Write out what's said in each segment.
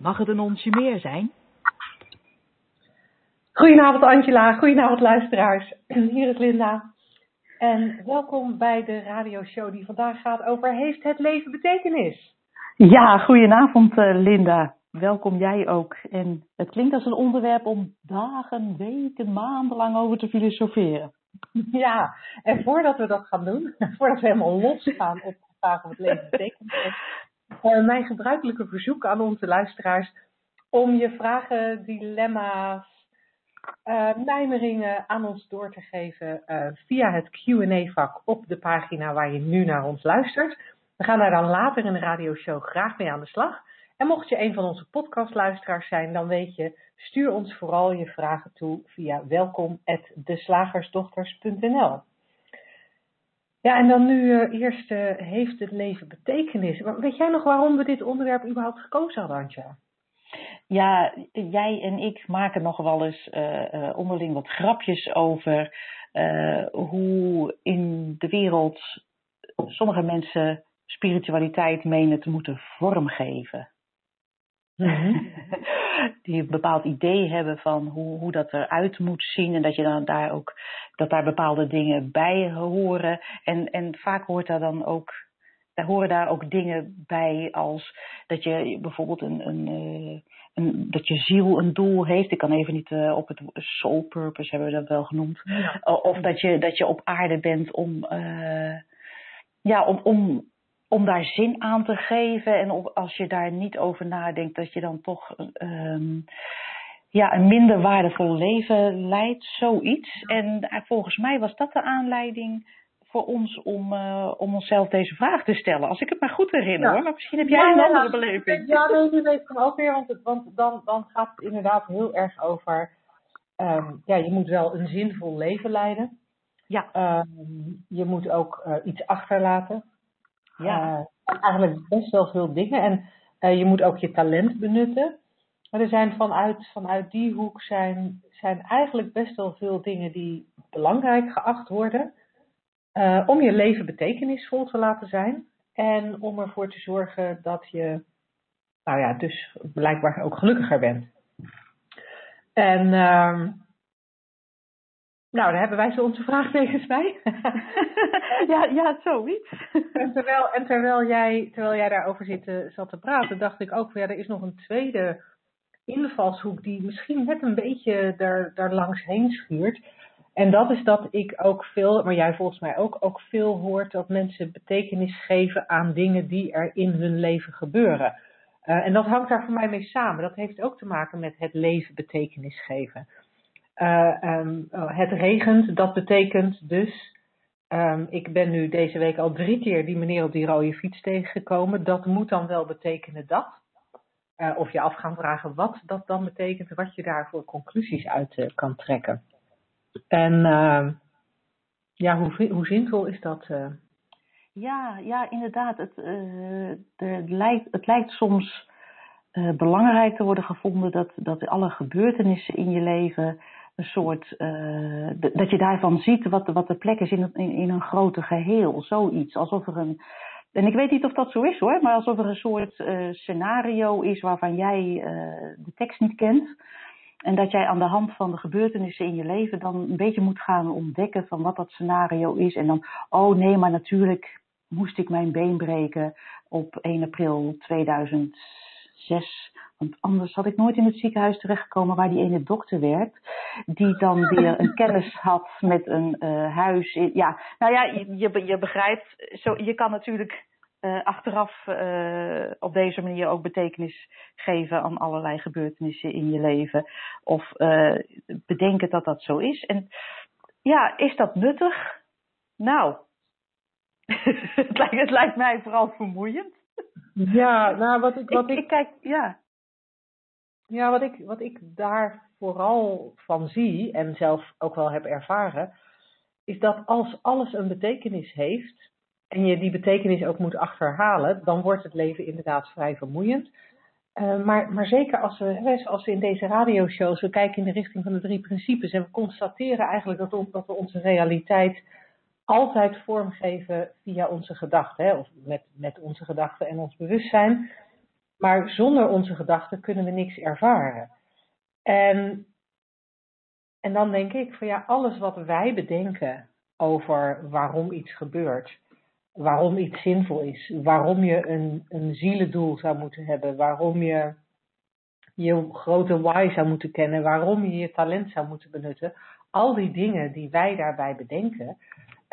Mag het een onsje meer zijn? Goedenavond Angela, goedenavond luisteraars. Hier is Linda. En welkom bij de radioshow die vandaag gaat over Heeft het leven betekenis? Ja, goedenavond uh, Linda. Welkom jij ook. En het klinkt als een onderwerp om dagen, weken, maanden lang over te filosoferen. Ja, en voordat we dat gaan doen, voordat we helemaal losgaan op de vraag of het leven betekenis heeft, uh, mijn gebruikelijke verzoek aan onze luisteraars om je vragen, dilemma's, uh, mijmeringen aan ons door te geven uh, via het Q&A-vak op de pagina waar je nu naar ons luistert. We gaan daar dan later in de radioshow graag mee aan de slag. En mocht je een van onze podcastluisteraars zijn, dan weet je, stuur ons vooral je vragen toe via welkom@deslagersdochters.nl. Ja, en dan nu uh, eerst uh, heeft het leven betekenis. Weet jij nog waarom we dit onderwerp überhaupt gekozen hadden, Antje? Ja, jij en ik maken nog wel eens uh, onderling wat grapjes over hoe in de wereld sommige mensen spiritualiteit menen te moeten vormgeven. Mm-hmm. Die een bepaald idee hebben van hoe, hoe dat eruit moet zien. En dat je dan daar ook dat daar bepaalde dingen bij horen. En, en vaak hoort daar dan ook. Daar horen daar ook dingen bij als dat je bijvoorbeeld een, een, een dat je ziel een doel heeft. Ik kan even niet uh, op het soul purpose hebben we dat wel genoemd. Ja. Of dat je, dat je op aarde bent om, uh, ja, om, om om daar zin aan te geven. En op, als je daar niet over nadenkt, dat je dan toch um, ja, een minder waardevol leven leidt, zoiets. En uh, volgens mij was dat de aanleiding voor ons om, uh, om onszelf deze vraag te stellen. Als ik het maar goed herinner ja. hoor, maar misschien heb jij ja, een andere ja, beleving. Ja, nee, die weet ik ook weer, want, het, want dan, dan gaat het inderdaad heel erg over, um, ja, je moet wel een zinvol leven leiden. Ja. Um, je moet ook uh, iets achterlaten. Ja. Uh, eigenlijk best wel veel dingen. En uh, je moet ook je talent benutten. Maar er zijn vanuit, vanuit die hoek zijn, zijn eigenlijk best wel veel dingen die belangrijk geacht worden. Uh, om je leven betekenisvol te laten zijn. En om ervoor te zorgen dat je, nou ja, dus blijkbaar ook gelukkiger bent. En uh, nou, daar hebben wij zo onze vraagtekens bij. ja, ja, zoiets. en terwijl, en terwijl, jij, terwijl jij daarover zit, zat te praten, dacht ik ook, ja, er is nog een tweede invalshoek die misschien net een beetje daar, daar langs heen schuurt. En dat is dat ik ook veel, maar jij volgens mij ook, ook veel hoort dat mensen betekenis geven aan dingen die er in hun leven gebeuren. Uh, en dat hangt daar voor mij mee samen. Dat heeft ook te maken met het leven betekenis geven. Uh, um, het regent, dat betekent dus, um, ik ben nu deze week al drie keer die meneer op die rode fiets tegengekomen. Dat moet dan wel betekenen dat. Uh, of je af gaan vragen wat dat dan betekent, wat je daar voor conclusies uit uh, kan trekken. En ja, hoe, hoe zinvol is dat? Ja, ja, inderdaad. Het, het, lijkt, het lijkt soms belangrijk te worden gevonden dat, dat alle gebeurtenissen in je leven een soort, uh, dat je daarvan ziet wat, wat de plek is in, in, een groter geheel. Zoiets. Alsof er een, en ik weet niet of dat zo is hoor, maar alsof er een soort uh, scenario is waarvan jij uh, de tekst niet kent. En dat jij aan de hand van de gebeurtenissen in je leven dan een beetje moet gaan ontdekken van wat dat scenario is. En dan, oh nee, maar natuurlijk moest ik mijn been breken op 1 april 2006. Want anders had ik nooit in het ziekenhuis terechtgekomen waar die ene dokter werkt. Die dan weer een kennis had met een uh, huis. In, ja, nou ja, je, je begrijpt. Zo, je kan natuurlijk uh, achteraf uh, op deze manier ook betekenis geven aan allerlei gebeurtenissen in je leven. Of bedenken dat dat zo is. En ja, is dat nuttig? Nou, het, lijkt, het lijkt mij vooral vermoeiend. Ja, nou wat ik. Wat ik, ik, ik kijk, ja. Ja, wat ik, wat ik daar vooral van zie en zelf ook wel heb ervaren, is dat als alles een betekenis heeft en je die betekenis ook moet achterhalen, dan wordt het leven inderdaad vrij vermoeiend. Uh, maar, maar zeker als we, als we in deze radioshows, we kijken in de richting van de drie principes en we constateren eigenlijk dat, dat we onze realiteit altijd vormgeven via onze gedachten, of met, met onze gedachten en ons bewustzijn. Maar zonder onze gedachten kunnen we niks ervaren. En, en dan denk ik van ja, alles wat wij bedenken over waarom iets gebeurt, waarom iets zinvol is, waarom je een, een zielendoel zou moeten hebben, waarom je je grote why zou moeten kennen, waarom je je talent zou moeten benutten. Al die dingen die wij daarbij bedenken,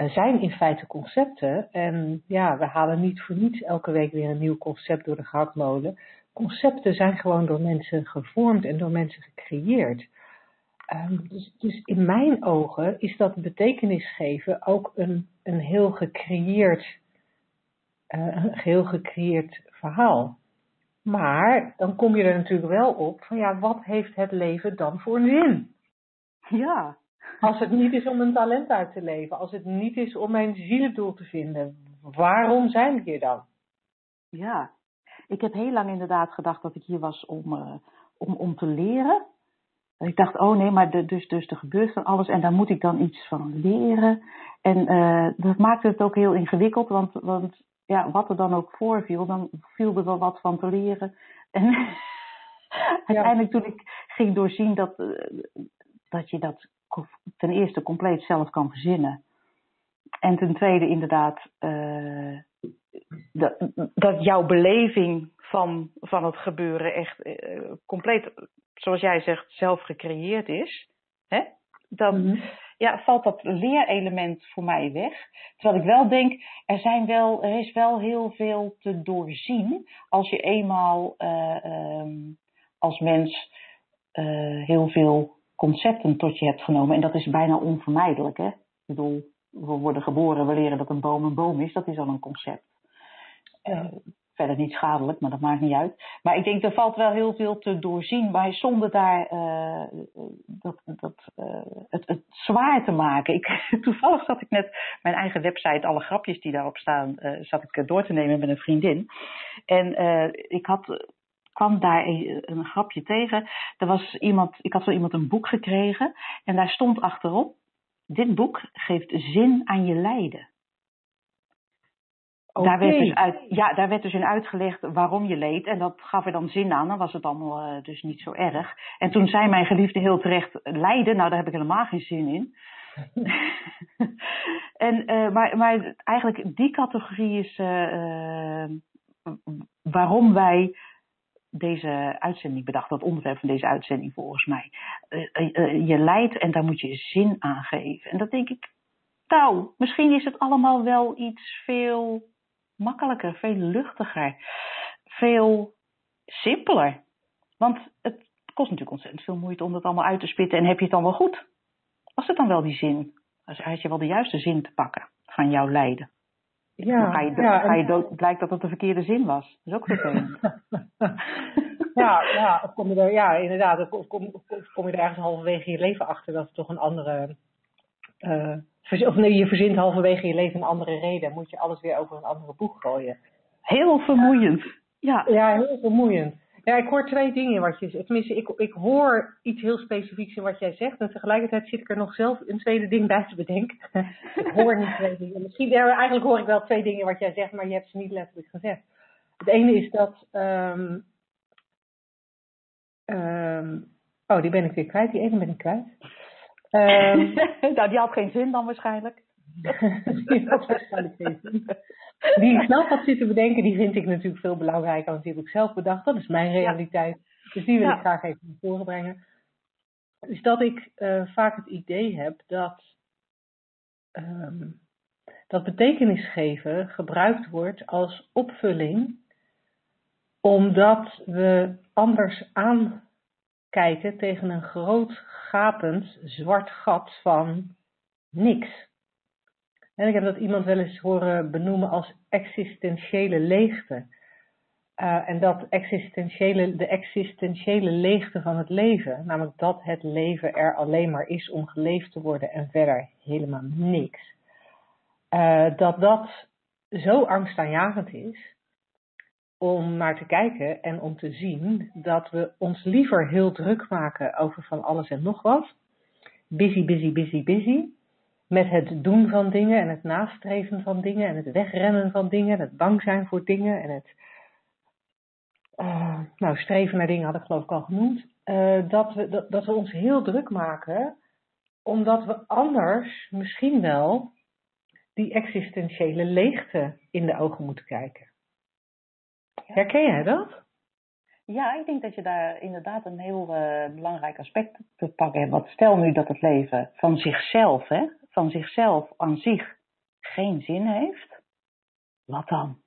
zijn in feite concepten. En ja, we halen niet voor niets elke week weer een nieuw concept door de gehaktmolen. Concepten zijn gewoon door mensen gevormd en door mensen gecreëerd. Ehm, dus, dus, in mijn ogen is dat betekenis geven ook een, een heel gecreëerd, uh, een heel gecreëerd verhaal. Maar dan kom je er natuurlijk wel op van ja, wat heeft het leven dan voor een zin? Ja. Als het niet is om een talent uit te leven, als het niet is om mijn zielendoel te vinden, waarom zijn we hier dan? Ja, ik heb heel lang inderdaad gedacht dat ik hier was om, uh, om, om te leren. Ik dacht, oh nee, maar de, dus, dus er gebeurt van alles en daar moet ik dan iets van leren. En uh, dat maakte het ook heel ingewikkeld, want, want ja, wat er dan ook voorviel, dan viel er wel wat van te leren. En uiteindelijk toen ik ging doorzien dat, uh, dat je dat ten eerste compleet zelf kan verzinnen. En ten tweede inderdaad uh, dat, dat jouw beleving van, van het gebeuren echt uh, compleet, zoals jij zegt, zelf gecreëerd is. Hè? Dan mm -hmm. ja, valt dat leerelement voor mij weg. Terwijl ik wel denk, er, zijn wel, er is wel heel veel te doorzien als je eenmaal uh, um, als mens heel veel concepten tot je hebt genomen. En dat is bijna onvermijdelijk. Hè? Ik bedoel, we worden geboren, we leren dat een boom een boom is. Dat is al een concept. Uh, verder niet schadelijk, maar dat maakt niet uit. Maar ik denk, er valt wel heel veel te doorzien bij zonder daar uh, dat, dat, uh, het, het zwaar te maken. Ik, toevallig zat ik net mijn eigen website, alle grapjes die daarop staan, zat ik door te nemen met een vriendin. En ik had kwam daar een grapje tegen. Er was iemand, ik had van iemand een boek gekregen en daar stond achterop: Dit boek geeft zin aan je lijden. Okay. Daar, werd dus uit, ja, daar werd dus in uitgelegd waarom je leed. En dat gaf er dan zin aan. Dan was het allemaal uh, dus niet zo erg. En toen zei mijn geliefde heel terecht: lijden, nou daar heb ik helemaal geen zin in. en, uh, maar, maar eigenlijk die categorie is uh, waarom wij deze uitzending bedacht, dat onderwerp van deze uitzending volgens mij. Uh, uh, je lijdt en daar moet je zin aan geven. En dat denk ik, nou, misschien is het allemaal wel iets veel makkelijker, veel luchtiger, veel simpeler. Want het kost natuurlijk ontzettend veel moeite om dat allemaal uit te spitten. En heb je het dan wel goed? Was het dan wel die zin? Had je wel de juiste zin te pakken van jouw lijden? Ja, dan ga je, ja, ga je dood, blijkt dat het de verkeerde zin was. Dat is ook vervelend. ja, ja, of kom je er, ja, inderdaad. Of kom, of kom je er ergens halverwege je leven achter dat het toch een andere. Uh, of nee, je verzint halverwege je leven een andere reden. Moet je alles weer over een andere boeg gooien. Heel vermoeiend. Ja, ja heel vermoeiend. Ja, ik hoor twee dingen wat je zegt. Tenminste, ik, ik hoor iets heel specifieks in wat jij zegt. En tegelijkertijd zit ik er nog zelf een tweede ding bij te bedenken. ik hoor niet twee dingen. Misschien, eigenlijk hoor ik wel twee dingen wat jij zegt, maar je hebt ze niet letterlijk gezegd. Het ene is dat. Um, um, oh, die ben ik weer kwijt. Die ene ben ik kwijt. Um, nou, die had geen zin dan waarschijnlijk. Die snel had zitten bedenken, die vind ik natuurlijk veel belangrijker dan die heb ik zelf bedacht. Dat is mijn realiteit. Ja. Dus die wil ja. ik graag even naar voren brengen. Dus dat ik uh, vaak het idee heb dat, um, dat betekenis geven gebruikt wordt als opvulling, omdat we anders aankijken tegen een groot gapend zwart gat van niks. En ik heb dat iemand wel eens horen benoemen als existentiële leegte. Uh, en dat existentiële, de existentiële leegte van het leven, namelijk dat het leven er alleen maar is om geleefd te worden en verder helemaal niks. Uh, dat dat zo angstaanjagend is om naar te kijken en om te zien dat we ons liever heel druk maken over van alles en nog wat. Busy, busy, busy, busy met het doen van dingen en het nastreven van dingen en het wegrennen van dingen en het bang zijn voor dingen en het uh, nou, streven naar dingen had ik geloof ik al genoemd, uh, dat, we, dat, dat we ons heel druk maken, omdat we anders misschien wel die existentiële leegte in de ogen moeten kijken. Herken jij dat? Ja, ik denk dat je daar inderdaad een heel uh, belangrijk aspect te pakken hebt. Want stel nu dat het leven van zichzelf, hè, van zichzelf aan zich geen zin heeft, wat dan?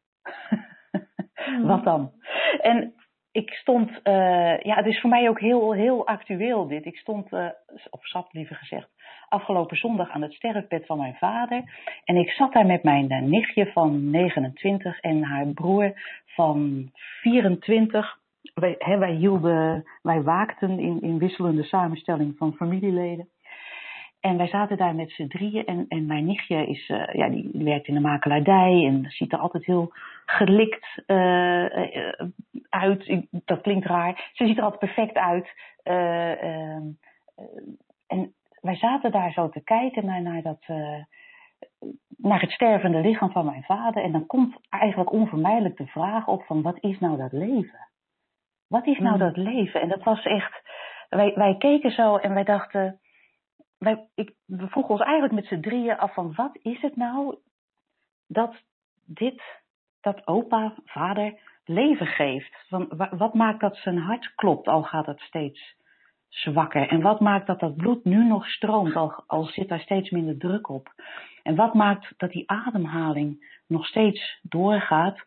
wat dan? En ik stond, uh, ja, het is voor mij ook heel, heel actueel dit. Ik stond, uh, of zat liever gezegd, afgelopen zondag aan het sterfbed van mijn vader. En ik zat daar met mijn uh, nichtje van 29 en haar broer van 24. Wij, hè, wij, hielden, wij waakten in, in wisselende samenstelling van familieleden. En wij zaten daar met z'n drieën en, en mijn nichtje is, uh, ja, die werkt in de makelaardij en ziet er altijd heel gelikt uh, uh, uit. Dat klinkt raar. Ze ziet er altijd perfect uit. Ehm, en wij zaten daar zo te kijken naar, naar, dat, naar het stervende lichaam van mijn vader. En dan komt eigenlijk onvermijdelijk de vraag op van wat is nou dat leven? Wat is nou mm. dat leven? En dat was echt, wij, wij keken zo en wij dachten wij, ik, we vroegen ons eigenlijk met z'n drieën af van wat is het nou dat dit, dat opa, vader, leven geeft? Van, wat maakt dat zijn hart klopt, al gaat het steeds zwakker? En wat maakt dat dat bloed nu nog stroomt, al, al zit daar steeds minder druk op? En wat maakt dat die ademhaling nog steeds doorgaat,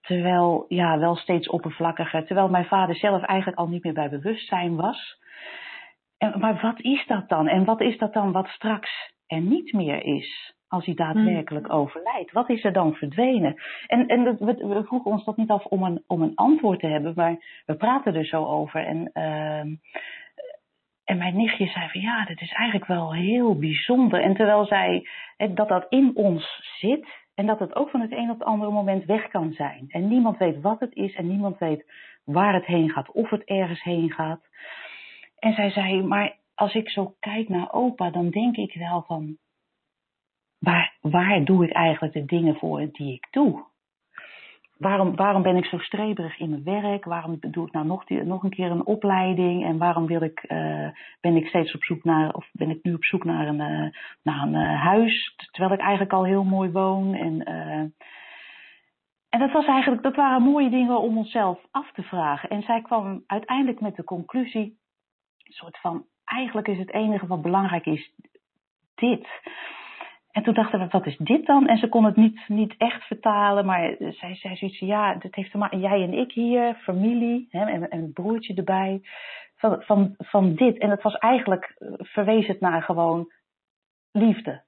terwijl, ja, wel steeds oppervlakkiger, terwijl mijn vader zelf eigenlijk al niet meer bij bewustzijn was? En, maar wat is dat dan? En wat is dat dan wat straks er niet meer is? Als hij daadwerkelijk hmm. overlijdt. Wat is er dan verdwenen? En, en we, we, vroegen ons dat niet af om een, om een antwoord te hebben, maar we praten er zo over. En, uh, en mijn nichtje zei van ja, dit is eigenlijk wel heel bijzonder. En terwijl zij dat dat in ons zit en dat het ook van het een op het andere moment weg kan zijn. En niemand weet wat het is en niemand weet waar het heen gaat, of het ergens heen gaat. En zij zei, maar als ik zo kijk naar opa, dan denk ik wel van, waar, waar doe ik eigenlijk de dingen voor die ik doe? Waarom, waarom ben ik zo streberig in mijn werk? Waarom doe ik nou nog, die, nog een keer een opleiding? En waarom wil ik, uh, ben ik steeds op zoek naar, of ben ik nu op zoek naar een, uh, naar een uh, huis, terwijl ik eigenlijk al heel mooi woon? En, en dat, was eigenlijk, dat waren mooie dingen om onszelf af te vragen. En zij kwam uiteindelijk met de conclusie: soort van, eigenlijk is het enige wat belangrijk is dit. En toen dachten we, wat is dit dan? En ze kon het niet, niet echt vertalen, maar zij zei zoiets ja, dat heeft te maken, jij en ik hier, familie, hè, en, en een broertje erbij, van, van, van dit. En het was eigenlijk, verwees het naar gewoon liefde.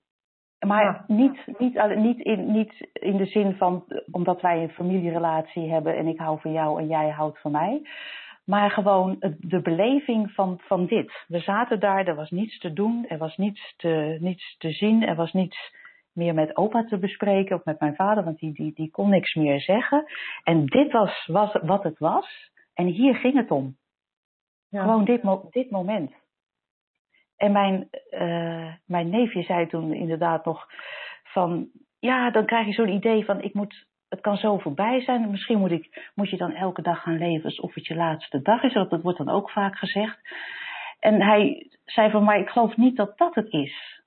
Maar niet, niet, niet, in, niet in de zin van, omdat wij een familierelatie hebben en ik hou van jou en jij houdt van mij. Maar gewoon de beleving van, van dit. We zaten daar, er was niets te doen, er was niets te, niets te zien, er was niets meer met opa te bespreken of met mijn vader, want die, die, die kon niks meer zeggen. En dit was, was wat het was. En hier ging het om. Ja. Gewoon dit, dit moment. En mijn, uh, mijn neefje zei toen inderdaad nog van, ja, dan krijg je zo'n idee van, ik moet het kan zo voorbij zijn. Misschien moet, ik, moet je dan elke dag gaan leven alsof het je laatste dag is. Dat, wordt dan ook vaak gezegd. En hij zei van, maar ik geloof niet dat dat het is.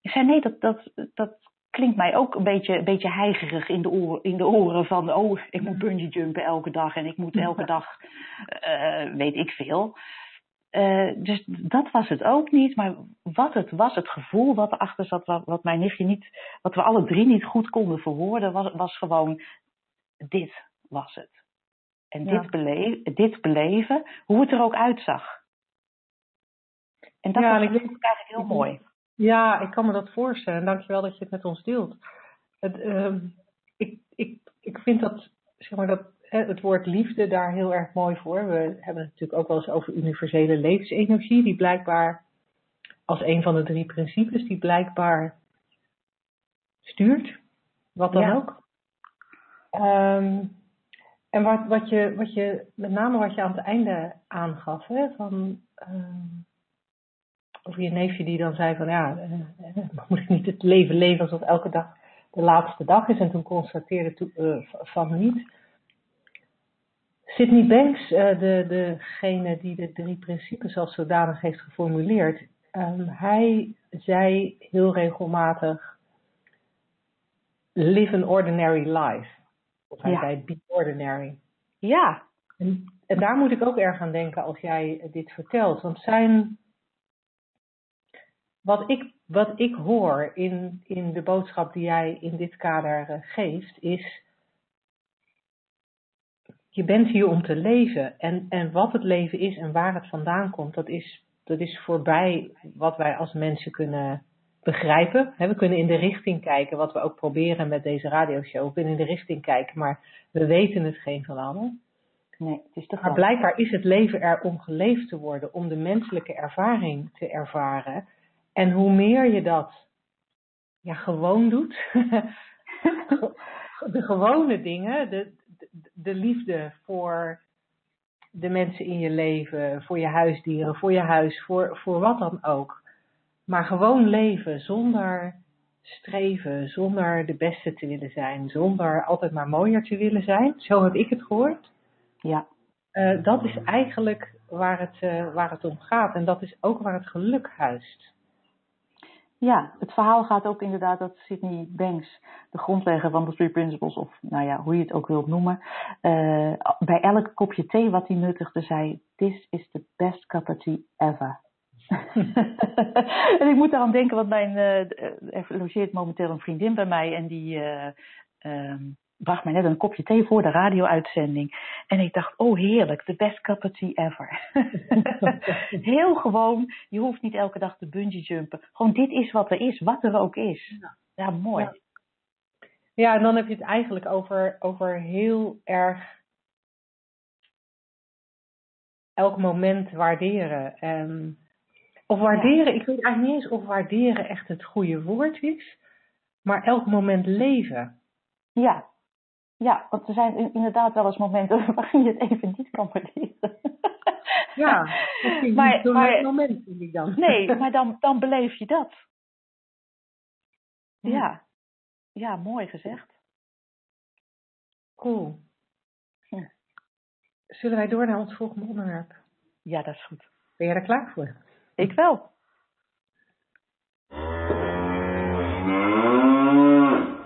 Ik zei, nee, dat, dat, dat klinkt mij ook een beetje, een beetje heigerig in de, oren, in de oren van, oh, ik moet bungee jumpen elke dag en ik moet elke dag, uh, weet ik veel. Uh, dus dat was het ook niet. Maar wat het was, het gevoel wat erachter zat, wat, wat mijn nichtje niet, wat we alle drie niet goed konden verwoorden, was, was gewoon: dit was het. En ja. dit, beleven, dit beleven, hoe het er ook uitzag. En dat ja, was ik, eigenlijk heel mooi. Ja, ik kan me dat voorstellen. Dankjewel dat je het met ons deelt. Het, uh, ik, ik, ik vind dat, zeg maar, dat het woord liefde daar heel erg mooi voor. We hebben het natuurlijk ook wel eens over universele levensenergie, die blijkbaar als een van de drie principes, die blijkbaar stuurt, wat dan ook. Um, en wat, wat, je, wat je, met name wat je aan het einde aangaf, hè, van, um, over je neefje die dan zei van ja, uh, moet ik niet het leven leven alsof elke dag de laatste dag is? En toen constateerde to, uh, van niet Sydney Banks, uh, de, degene die de drie principes als zodanig heeft geformuleerd, um, hij zei heel regelmatig: Live an ordinary life. Of hij ja. zei: Be ordinary. Ja. En, en daar moet ik ook erg aan denken als jij dit vertelt. Want zijn. Wat ik, wat ik hoor in, in de boodschap die jij in dit kader uh, geeft, is je bent hier om te leven. En, en wat het leven is en waar het vandaan komt, dat is, dat is voorbij wat wij als mensen kunnen begrijpen. we kunnen in de richting kijken, wat we ook proberen met deze radioshow. We kunnen in de richting kijken, maar we weten het geen van allen. Nee, het is maar blijkbaar is het leven er om geleefd te worden, om de menselijke ervaring te ervaren. En hoe meer je dat ja, gewoon doet, de gewone dingen, de, de liefde voor de mensen in je leven, voor je huisdieren, voor je huis, voor, voor wat dan ook. Maar gewoon leven zonder streven, zonder de beste te willen zijn, zonder altijd maar mooier te willen zijn. Zo heb ik het gehoord. Ja. Uh, dat is eigenlijk waar het, uh, waar het om gaat. En dat is ook waar het geluk huist. Ja, het verhaal gaat ook inderdaad dat Sydney Banks, de grondlegger van de Three Principles, of nou ja, hoe je het ook wilt noemen, uh, bij elk kopje thee wat hij nuttigde zei, this is the best cup of tea ever. en ik moet eraan denken, want mijn, uh, er logeert momenteel een vriendin bij mij en die um, bracht mij net een kopje thee voor de radio-uitzending. En ik dacht, oh heerlijk, the best cup of tea ever. Heel gewoon, je hoeft niet elke dag te bungee jumpen. Gewoon dit is wat er is, wat er ook is. Ja, ja mooi. Ja. ja. en dan heb je het eigenlijk over, over heel erg elk moment waarderen. Um, of waarderen, ja. ik weet eigenlijk niet eens of waarderen echt het goede woord is. Maar elk moment leven. Ja, ja, want er zijn inderdaad wel eens momenten waarin je het even niet kan waarderen. Ja, maar, niet maar, moment vind ik dan. Nee, maar dan, dan beleef je dat. Ja. ja, mooi gezegd. Cool. Ja. Zullen wij door naar ons volgende onderwerp? Ja, dat is goed. Ben je er klaar voor? Ik wel.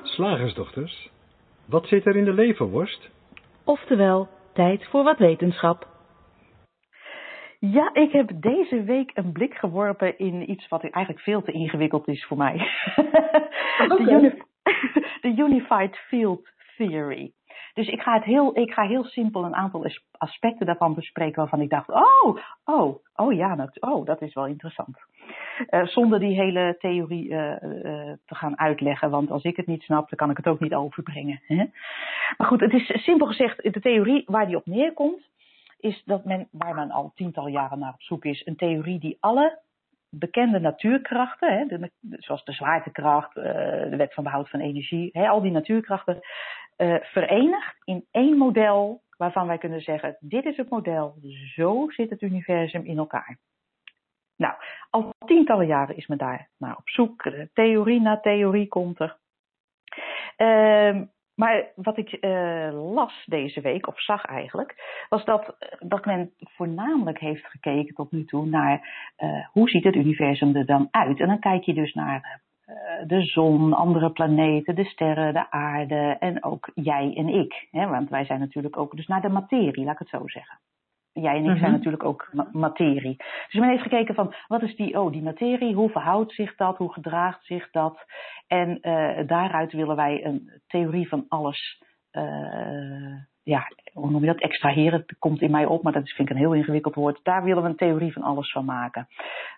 Slagersdochters, wat zit er in de leverworst? Oftewel, tijd voor wat wetenschap. Ja, ik heb deze week een blik geworpen in iets wat eigenlijk veel te ingewikkeld is voor mij. Okay. De, uni de Unified Field Theory. Dus ik ga, het heel, ik ga heel simpel een aantal aspecten daarvan bespreken waarvan ik dacht, oh, oh, oh ja, dat, oh, dat is wel interessant. Uh, zonder die hele theorie uh, uh, te gaan uitleggen, want als ik het niet snap, dan kan ik het ook niet overbrengen. Hè? Maar goed, het is simpel gezegd, de theorie waar die op neerkomt, is dat men, waar men al tientallen jaren naar op zoek is, een theorie die alle bekende natuurkrachten, hè, zoals de zwaartekracht, de wet van behoud van energie, hè, al die natuurkrachten, uh, verenigt in één model waarvan wij kunnen zeggen, dit is het model, zo zit het universum in elkaar. Nou, al tientallen jaren is men daar naar op zoek. Theorie na theorie komt er. Uh, maar wat ik uh, las deze week, of zag eigenlijk, was dat, dat men voornamelijk heeft gekeken tot nu toe naar uh, hoe ziet het universum er dan uit. En dan kijk je dus naar de zon, andere planeten, de sterren, de aarde en ook jij en ik. Hè? Want wij zijn natuurlijk ook dus naar de materie, laat ik het zo zeggen. Jij en ik mm -hmm. zijn natuurlijk ook ma materie. Dus men heeft gekeken van wat is die, oh, die materie, hoe verhoudt zich dat, hoe gedraagt zich dat. En uh, daaruit willen wij een theorie van alles, uh, ja, hoe noem je dat, extraheren, komt in mij op, maar dat vind ik een heel ingewikkeld woord. Daar willen we een theorie van alles van maken.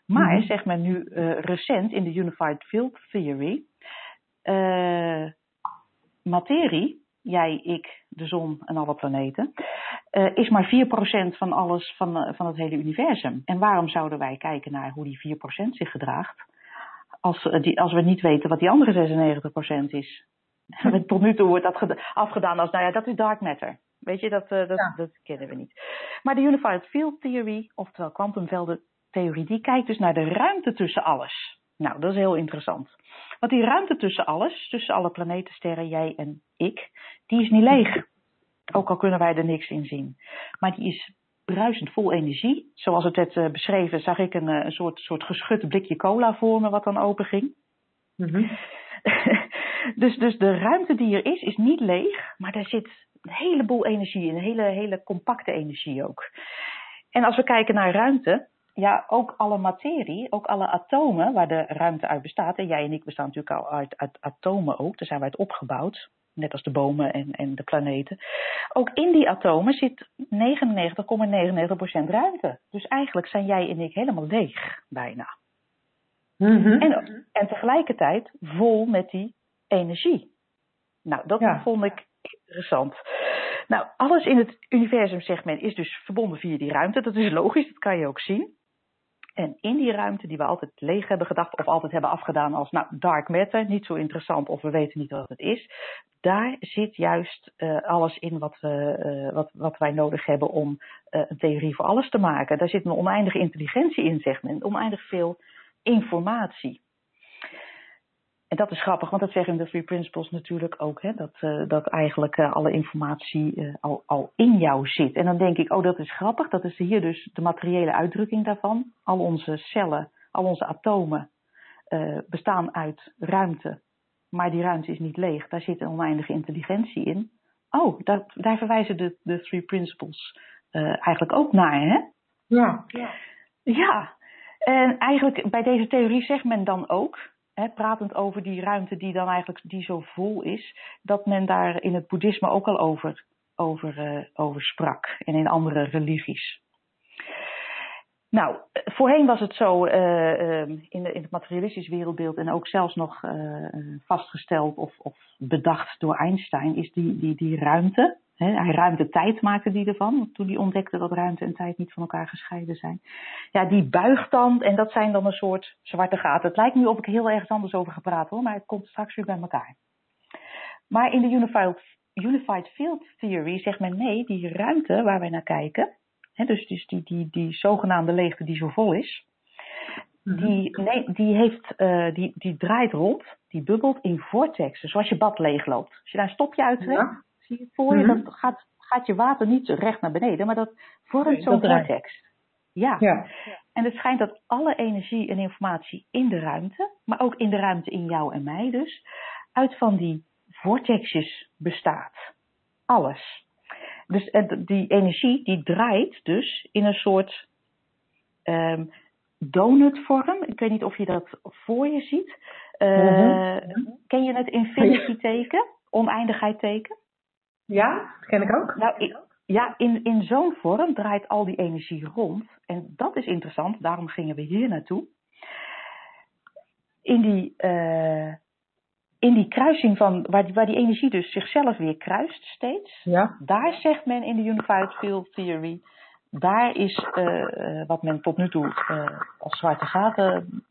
Maar, mm -hmm. zegt men nu uh, recent in de Unified Field Theory, materie jij, ik, de zon en alle planeten, uh, is maar 4% van alles van, van het hele universum. En waarom zouden wij kijken naar hoe die 4% zich gedraagt, als, die, als we niet weten wat die andere 96% is? Tot nu toe wordt dat afgedaan als, nou ja, dat is dark matter. Weet je, dat, dat, ja. dat kennen we niet. Maar de Unified Field Theory, oftewel kwantumveldentheorie, die kijkt dus naar de ruimte tussen alles. Nou, dat is heel interessant. Want die ruimte tussen alles, tussen alle planeten, sterren, jij en ik, die is niet leeg. Ook al kunnen wij er niks in zien. Maar die is bruisend vol energie. Zoals het werd uh, beschreven, zag ik een, een soort, soort geschud blikje cola voor me wat dan open ging. Mhm. dus, dus de ruimte die er is, is niet leeg, maar daar zit een heleboel energie in, een hele, hele compacte energie ook. En als we kijken naar ruimte, ja, ook alle materie, ook alle atomen waar de ruimte uit bestaat, en jij en ik bestaan natuurlijk al uit, uit atomen ook, daar zijn wij uit opgebouwd, net als de bomen en, en de planeten. Ook in die atomen zit 99,99% ruimte. Dus eigenlijk zijn jij en ik helemaal leeg, bijna. Mhm. En, en tegelijkertijd vol met die energie. Nou, dat Ja. vond ik interessant. Nou, alles in het universum, zegt men, is dus verbonden via die ruimte. Dat is logisch, dat kan je ook zien. En in die ruimte die we altijd leeg hebben gedacht of altijd hebben afgedaan als nou, dark matter, niet zo interessant of we weten niet wat het is. Daar zit juist eh, alles in wat, we, eh, wat, wat wij nodig hebben om eh, een theorie voor alles te maken. Daar zit een oneindige intelligentie in, zegt men. Oneindig veel informatie. En dat is grappig, want dat zeggen de Three Principles natuurlijk ook, hè, dat, eh, dat eigenlijk eh, alle informatie eh, al, al in jou zit. En dan denk ik, oh dat is grappig, dat is hier dus de materiële uitdrukking daarvan. Al onze cellen, al onze atomen eh, bestaan uit ruimte, maar die ruimte is niet leeg, daar zit een oneindige intelligentie in. Oh, daar, daar verwijzen de, de Three Principles eh, eigenlijk ook naar, hè? Ja. Ja, en eigenlijk bij deze theorie zegt men dan ook, hè, pratend over die ruimte die dan eigenlijk die zo vol is, dat men daar in het boeddhisme ook al over, over, eh, over sprak en in andere religies. Nou, voorheen was het zo eh, eh, in, de, in het materialistisch wereldbeeld en ook zelfs nog eh, vastgesteld of, of bedacht door Einstein, is die, die, die ruimte. Hè, hij ruimte tijd maakte die ervan, toen hij ontdekte dat ruimte en tijd niet van elkaar gescheiden zijn. Ja, die buigt dan en dat zijn dan een soort zwarte gaten. Het lijkt nu of ik heel ergens anders over gepraat hoor, maar het komt straks weer bij elkaar. Maar in de Unified, Unified Field Theory zegt men nee, die ruimte waar wij naar kijken, dus, dus die, die, die zogenaamde leegte die zo vol is, die, nee, die, heeft, eh, die, die draait rond, die bubbelt in vortexen, zoals je bad leegloopt. Als je daar een stopje uittrekt, Ja. zie je het voor je, Mhm. dan gaat, gaat je water niet recht naar beneden, maar dat vormt Nee, zo'n dat vortex. Ja. Ja. En het schijnt dat alle energie en informatie in de ruimte, maar ook in de ruimte in jou en mij dus, uit van die vortexjes bestaat. Alles. Dus eh, die energie die draait dus in een soort ehm, donutvorm. Ik weet niet of je dat voor je ziet. Eh, Mhm. Ken je het infinity teken? Oneindigheid teken? Ja, dat ken ik ook. Nou, ja, in, in zo'n vorm draait al die energie rond. En dat is interessant, daarom gingen we hier naartoe. In die, eh, in die kruising van, waar, die- waar die energie dus zichzelf weer kruist steeds. Ja. Daar zegt men in de Unified Field Theory, daar is eh, eh, wat men tot nu toe eh, als zwarte gaten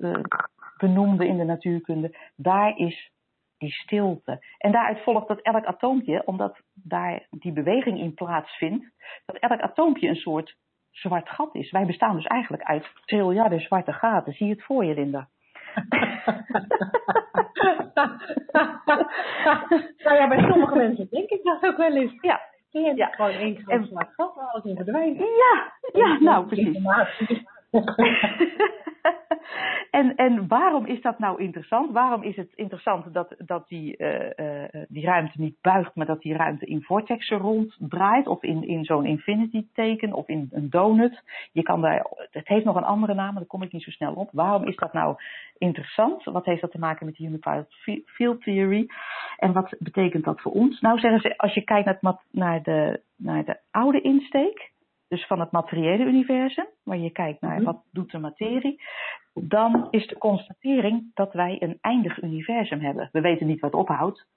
benoemde in de natuurkunde, daar is die stilte. En daaruit volgt dat elk atoompje, omdat daar die beweging in plaatsvindt, dat elk atoompje een soort zwart gat is. Wij bestaan dus eigenlijk uit triljarden zwarte gaten. Zie je het voor je, Linda? nou ja, bij sommige mensen denk ik dat ook wel eens. Ja, Die hebben Ja. gewoon één groot gat waar alles in verdwijnt. ja, ja nou precies. En, en waarom is dat nou interessant? Waarom is het interessant dat, dat die, eh, eh, die ruimte niet buigt, maar dat die ruimte in vortexen ronddraait? Of in, in zo'n infinity teken of in een donut? Je kan daar, het heeft nog een andere naam, maar daar kom ik niet zo snel op. Waarom is dat nou interessant? Wat heeft dat te maken met de Unified Fi- Field Theory? En wat betekent dat voor ons? Nou zeggen ze, als je kijkt naar, naar, de, naar de oude insteek, dus van het materiële universum, waar je kijkt naar Mhm. wat doet de materie, dan is de constatering dat wij een eindig universum hebben. We weten niet wat ophoudt,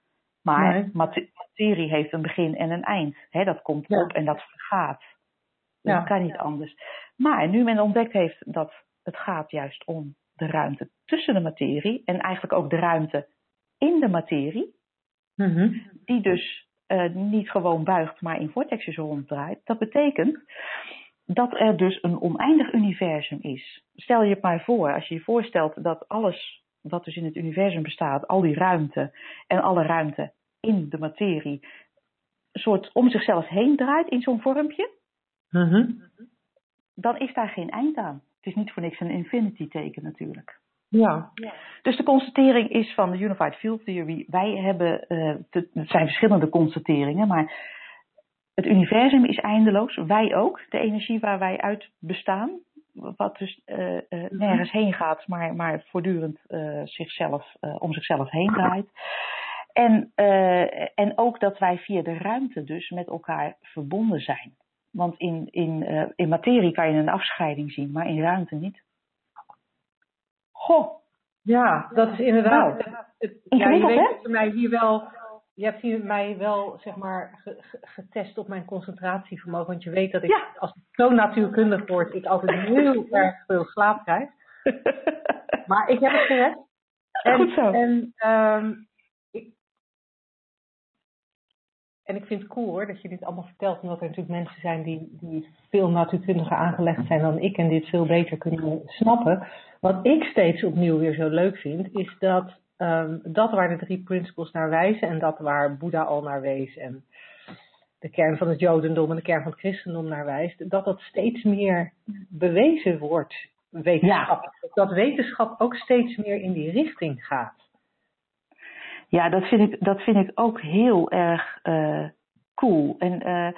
maar Nee. materie heeft een begin en een eind. Hè, dat komt Ja. op en dat vergaat. Ja. Dat kan niet anders. Maar nu men ontdekt heeft dat het gaat juist om de ruimte tussen de materie en eigenlijk ook de ruimte in de materie, Mhm. die dus eh, niet gewoon buigt, maar in vortexes ronddraait. Dat betekent dat er dus een oneindig universum is. Stel je het maar voor, als je je voorstelt dat alles wat dus in het universum bestaat, al die ruimte en alle ruimte in de materie, soort om zichzelf heen draait in zo'n vormpje, Mhm. dan is daar geen eind aan. Het is niet voor niks een infinity teken natuurlijk. Ja. Dus de constatering is van de Unified Field Theory, wij hebben, eh, te- het zijn verschillende constateringen, maar het universum is eindeloos, wij ook, de energie waar wij uit bestaan, wat dus eh, eh, nergens heen gaat, maar, maar voortdurend zichzelf, om zichzelf heen draait. En, en ook dat wij via de ruimte dus met elkaar verbonden zijn. Want in, in, in materie kan je een afscheiding zien, maar in ruimte niet. Goh, Ja, dat is inderdaad. Het- het- ja, je ingewikkeld, weet hè? dat je mij hier wel. Je hebt hier mij wel, zeg maar, ge- ge- getest op mijn concentratievermogen. Want je weet dat ik, Ja. als het zo natuurkundig wordt, ik altijd heel erg veel slaap krijg. Maar ik heb het gered. En, Goed zo. En, ehm, ik, en ik vind het cool hoor, dat je dit allemaal vertelt. Omdat er natuurlijk mensen zijn die, die veel natuurkundiger aangelegd zijn dan ik. En dit veel beter kunnen snappen. Wat ik steeds opnieuw weer zo leuk vind, is dat ehm, dat waar de drie principles naar wijzen. En dat waar Boeddha al naar wees. En de kern van het Jodendom en de kern van het christendom naar wijst. Dat dat steeds meer bewezen wordt. Wetenschappelijk. Dat wetenschap ook steeds meer in die richting gaat. Ja, dat vind ik, dat vind ik ook heel erg eh, cool. En eh,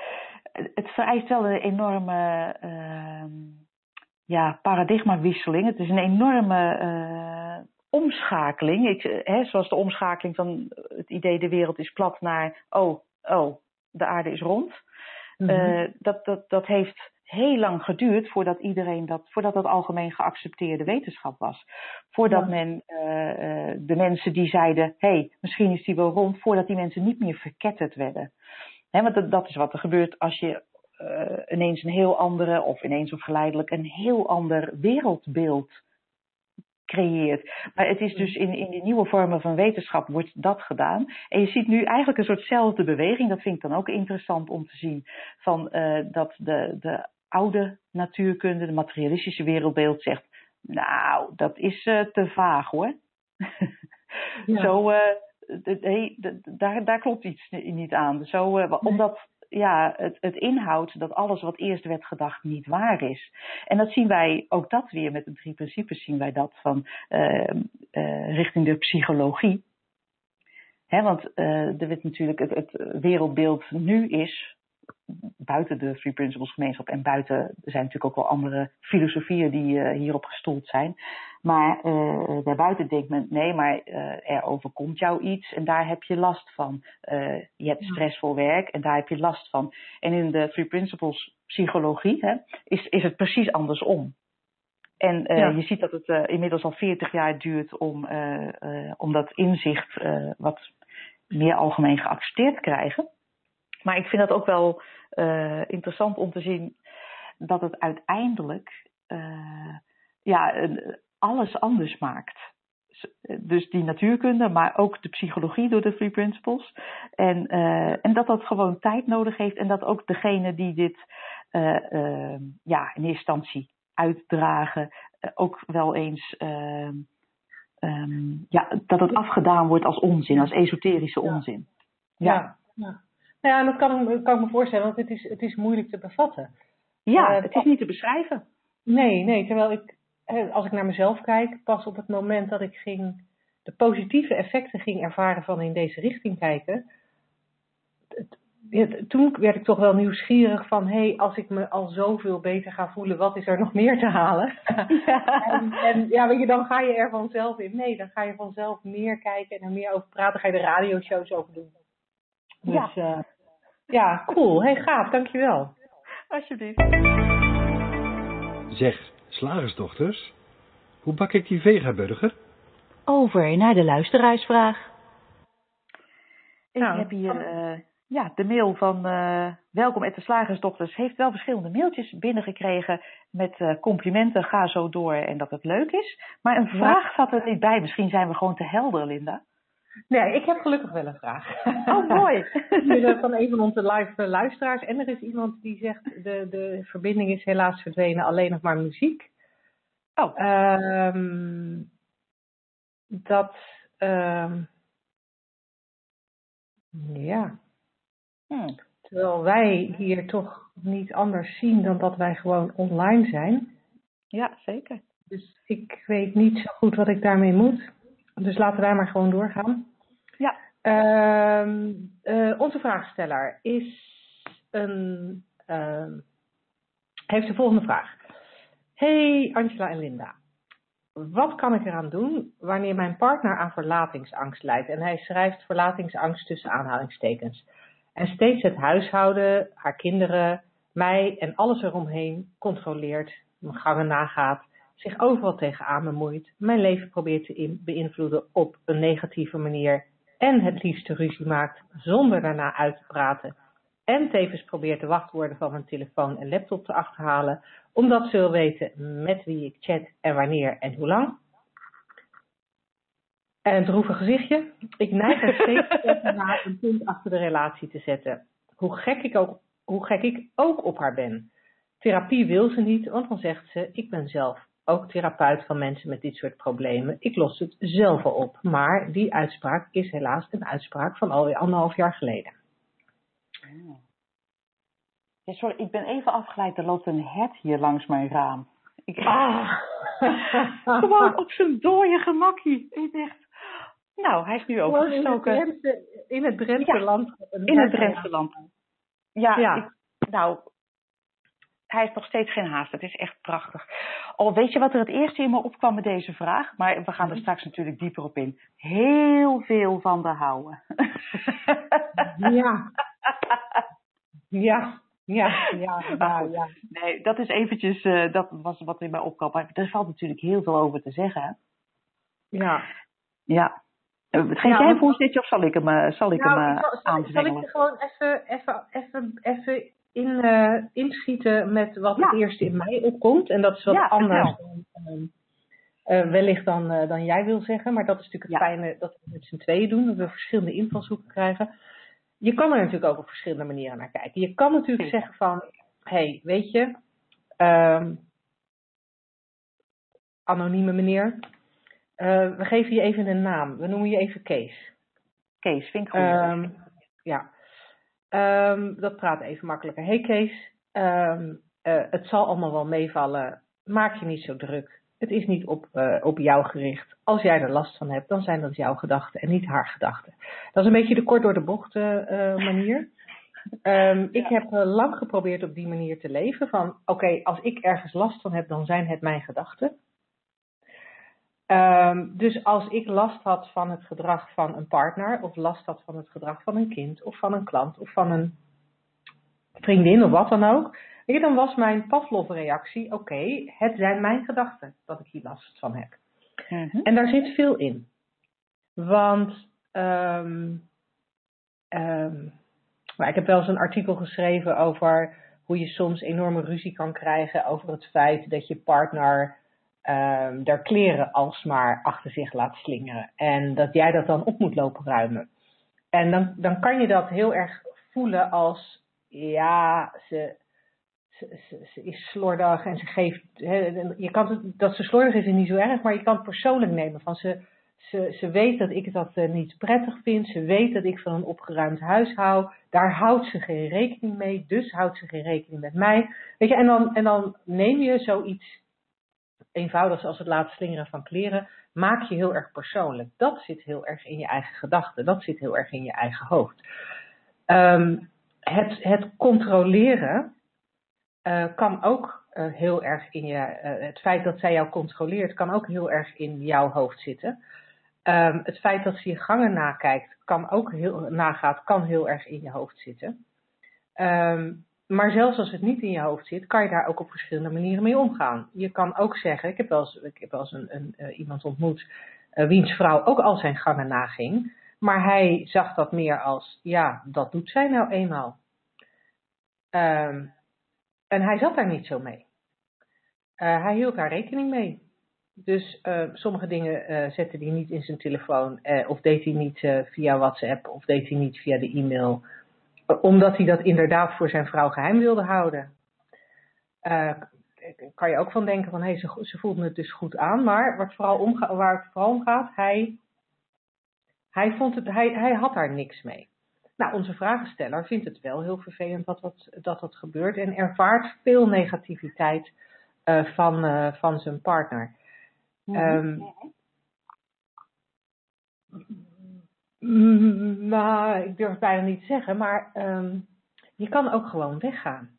het vereist wel een enorme ehm, ja, paradigmawisseling. Het is een enorme eh, omschakeling. Ik, hè, zoals de omschakeling van het idee de wereld is plat naar oh, oh, de aarde is rond. Eh, dat, dat, dat heeft heel lang geduurd voordat iedereen dat, voordat dat algemeen geaccepteerde wetenschap was. Voordat Ja. men eh, eh, de mensen die zeiden, hé, hey, misschien is die wel rond, voordat die mensen niet meer verketterd werden. Hè, want dat, dat is wat er gebeurt als je eh, ineens een heel andere, of ineens of geleidelijk, een heel ander wereldbeeld creëert. Maar het is dus in, in die nieuwe vormen van wetenschap wordt dat gedaan. En je ziet nu eigenlijk een soortzelfde beweging. Dat vind ik dan ook interessant om te zien. Van dat de, de oude natuurkunde, de materialistische wereldbeeld zegt. Nou, dat is eh, te vaag hoor. Ja. Zo, eh, daar, daar klopt iets ni- niet aan. Zo, eh, omdat ja, het, het inhoudt dat alles wat eerst werd gedacht niet waar is. En dat zien wij, ook dat weer met de drie principes, zien wij dat van eh, eh, richting de psychologie. Hè, want er werd natuurlijk het, het wereldbeeld nu is, buiten de Three Principles gemeenschap en buiten, er zijn natuurlijk ook wel andere filosofieën die eh, hierop gestoeld zijn. Maar eh, daarbuiten denkt men, nee, maar eh, er overkomt jou iets en daar heb je last van. Je hebt stressvol werk en daar heb je last van. En in de Three Principles psychologie hè, is, is het precies andersom. En Ja. je ziet dat het inmiddels al 40 jaar duurt om, om dat inzicht wat meer algemeen geaccepteerd te krijgen. Maar ik vind dat ook wel eh, interessant om te zien dat het uiteindelijk eh, ja, alles anders maakt. Dus die natuurkunde, maar ook de psychologie door de Three Principles. En, eh, en dat dat gewoon tijd nodig heeft en dat ook degene die dit eh, eh, ja, in eerste instantie uitdragen, ook wel eens ehm, ehm, ja, dat het afgedaan wordt als onzin, als esoterische onzin. Ja. ja. Nou ja, dat kan, ik- kan ik me voorstellen, want het is, het is moeilijk te bevatten. Ja, Eh, het is niet te beschrijven. Nee, nee, terwijl ik, eh, als ik naar mezelf kijk, pas op het moment dat ik ging, de positieve effecten ging ervaren van in deze richting kijken, het- het- toen werd ik toch wel nieuwsgierig van, hé, hey, als ik me al zoveel beter ga voelen, wat is er nog meer te halen? En, en ja, weet je, dan ga je er vanzelf in mee. Dan ga je vanzelf meer kijken en er meer over praten. Ga je er radioshows over doen. Dus ja, ja cool. Hey, gaaf. Dankjewel. Alsjeblieft. Zeg, slagersdochters, hoe bak ik die vegaburger? Over naar de luisteraarsvraag. Ik Nou, heb hier eh, ja, de mail van eh welkom at de slagersdochters. Heeft wel verschillende mailtjes binnengekregen met eh, complimenten. Ga zo door en dat het leuk is. Maar een vraag zat er niet bij. Misschien zijn we gewoon te helder, Linda. Nee, ik heb gelukkig wel een vraag. Oh, mooi. Dit van een van onze live eh, luisteraars. En er is iemand die zegt, de, de verbinding is helaas verdwenen, alleen nog maar muziek. Oh. Ehm, dat, ehm, ja, Hmm. Terwijl wij hier toch niet anders zien dan dat wij gewoon online zijn. Ja, zeker. Dus ik weet niet zo goed wat ik daarmee moet. Dus laten wij maar gewoon doorgaan. Ehm, eh, onze vraagsteller is een, ehm, heeft de volgende vraag. Hey Angela en Linda. Wat kan ik eraan doen wanneer mijn partner aan verlatingsangst lijdt? En hij schrijft verlatingsangst tussen aanhalingstekens. En steeds het huishouden, haar kinderen, mij en alles eromheen controleert, mijn gangen nagaat, zich overal tegenaan bemoeit, mijn leven probeert te beïnvloeden op een negatieve manier en het liefste ruzie maakt zonder daarna uit te praten en tevens probeert de wachtwoorden van mijn telefoon en laptop te achterhalen, omdat ze wil weten met wie ik chat en wanneer en hoe lang. En een droevig gezichtje. Ik neig er steeds naar een punt achter de relatie te zetten. Hoe gek, ik ook, hoe gek ik ook op haar ben. Therapie wil ze niet, want dan zegt ze: Ik ben zelf ook therapeut van mensen met dit soort problemen. Ik los het zelf al op. Maar die uitspraak is helaas een uitspraak van alweer anderhalf jaar geleden. Ja, sorry, ik ben even afgeleid. Er loopt een het hier langs mijn raam. Ik... Ah. Gewoon op zijn dode gemakkie. Ik dacht, nou, hij is nu overgestoken. In het Drentse Ja, land. In het Drentse land. Ja, Ja. ik- nou, hij heeft nog steeds geen haast. Het is echt prachtig. Oh, weet je wat er het eerste in me opkwam met deze vraag? Maar we gaan er straks natuurlijk dieper op in. Heel veel van de houden. Ja. Ja. Ja. Ja. Ja. ja. Nee, dat is eventjes, eh, dat was wat in mij opkwam. Maar er valt natuurlijk heel veel over te zeggen. hè? ja. Ja. Eh, Geef Ja, jij een voorzetje of zal ik hem, eh, zal ik Nou, hem zal, zal, ik- zal ik aanzwengelen? er gewoon even, even, even, even in, eh, inschieten met wat Ja. het eerste in mij opkomt. En dat is wat Ja, anders dan, ehm, eh, wellicht dan, eh, dan jij wil zeggen. Maar dat is natuurlijk het fijne dat we het met z'n tweeën doen. Dat we verschillende invalshoeken krijgen. Je kan er natuurlijk ook op verschillende manieren naar kijken. Je kan natuurlijk zeggen van, hé, hey, weet je, ehm, anonieme meneer, we geven je even een naam. We noemen je even Kees. Kees, vind ik goed. Ehm, ja, Ehm, dat praat even makkelijker. Hey Kees, ehm, eh, het zal allemaal wel meevallen. Maak je niet zo druk. Het is niet op, eh, op jou gericht. Als jij er last van hebt, dan zijn dat jouw gedachten en niet haar gedachten. Dat is een beetje de kort door de bocht eh, manier. Ehm, Ik heb lang geprobeerd op die manier te leven. Van oké, als ik ergens last van heb, dan zijn het mijn gedachten. Ehm, dus als ik last had van het gedrag van een partner, of last had van het gedrag van een kind, of van een klant, of van een vriendin, of wat dan ook, dan was mijn Pavlov-reactie: oké, het zijn mijn gedachten dat ik hier last van heb. Mhm. En daar zit veel in. Want ehm, ehm, maar ik heb wel eens een artikel geschreven over hoe je soms enorme ruzie kan krijgen over het feit dat je partner ehm daar kleren alsmaar achter zich laat slingeren. En dat jij dat dan op moet lopen ruimen. En dan, dan kan je dat heel erg voelen als, ja, ze, ze, ze, is slordig en ze geeft. Je kan dat ze slordig is, is niet zo erg, maar je kan het persoonlijk nemen. Van ze, ze, ze weet dat ik dat eh, niet prettig vind. Ze weet dat ik van een opgeruimd huis hou. Daar houdt ze geen rekening mee, dus houdt ze geen rekening met mij. Weet je, en dan, en dan neem je zoiets eenvoudigs als het laten slingeren van kleren, maak je heel erg persoonlijk. Dat zit heel erg in je eigen gedachten. Dat zit heel erg in je eigen hoofd. Ehm, het, het controleren eh, kan ook eh, heel erg in je. eh, het feit dat zij jou controleert, kan ook heel erg in jouw hoofd zitten. Ehm, het feit dat ze je gangen nakijkt, kan ook heel, nagaat, kan heel erg in je hoofd zitten. Ehm, maar zelfs als het niet in je hoofd zit, kan je daar ook op verschillende manieren mee omgaan. Je kan ook zeggen, ik heb wel eens, ik heb wel eens een, een, eh, iemand ontmoet, eh, wiens vrouw ook al zijn gangen naging. Maar hij zag dat meer als, ja, dat doet zij nou eenmaal. Ehm, en hij zat daar niet zo mee. Eh, hij hield daar rekening mee. Dus sommige dingen zette hij niet in zijn telefoon, of deed hij niet via WhatsApp, of deed hij niet via de e-mail, omdat hij dat inderdaad voor zijn vrouw geheim wilde houden. Eh, kan je ook van denken van, hé, ze, ze voelde het dus goed aan, maar wat vooral omga- waar het vooral om gaat, hij, hij, vond het, hij, hij had daar niks mee. Nou, onze vragensteller vindt het wel heel vervelend dat dat, dat, dat gebeurt en ervaart veel negativiteit uh, van, uh, van zijn partner. Mm um, maar ik durf het bijna niet te zeggen, maar um, je kan ook gewoon weggaan.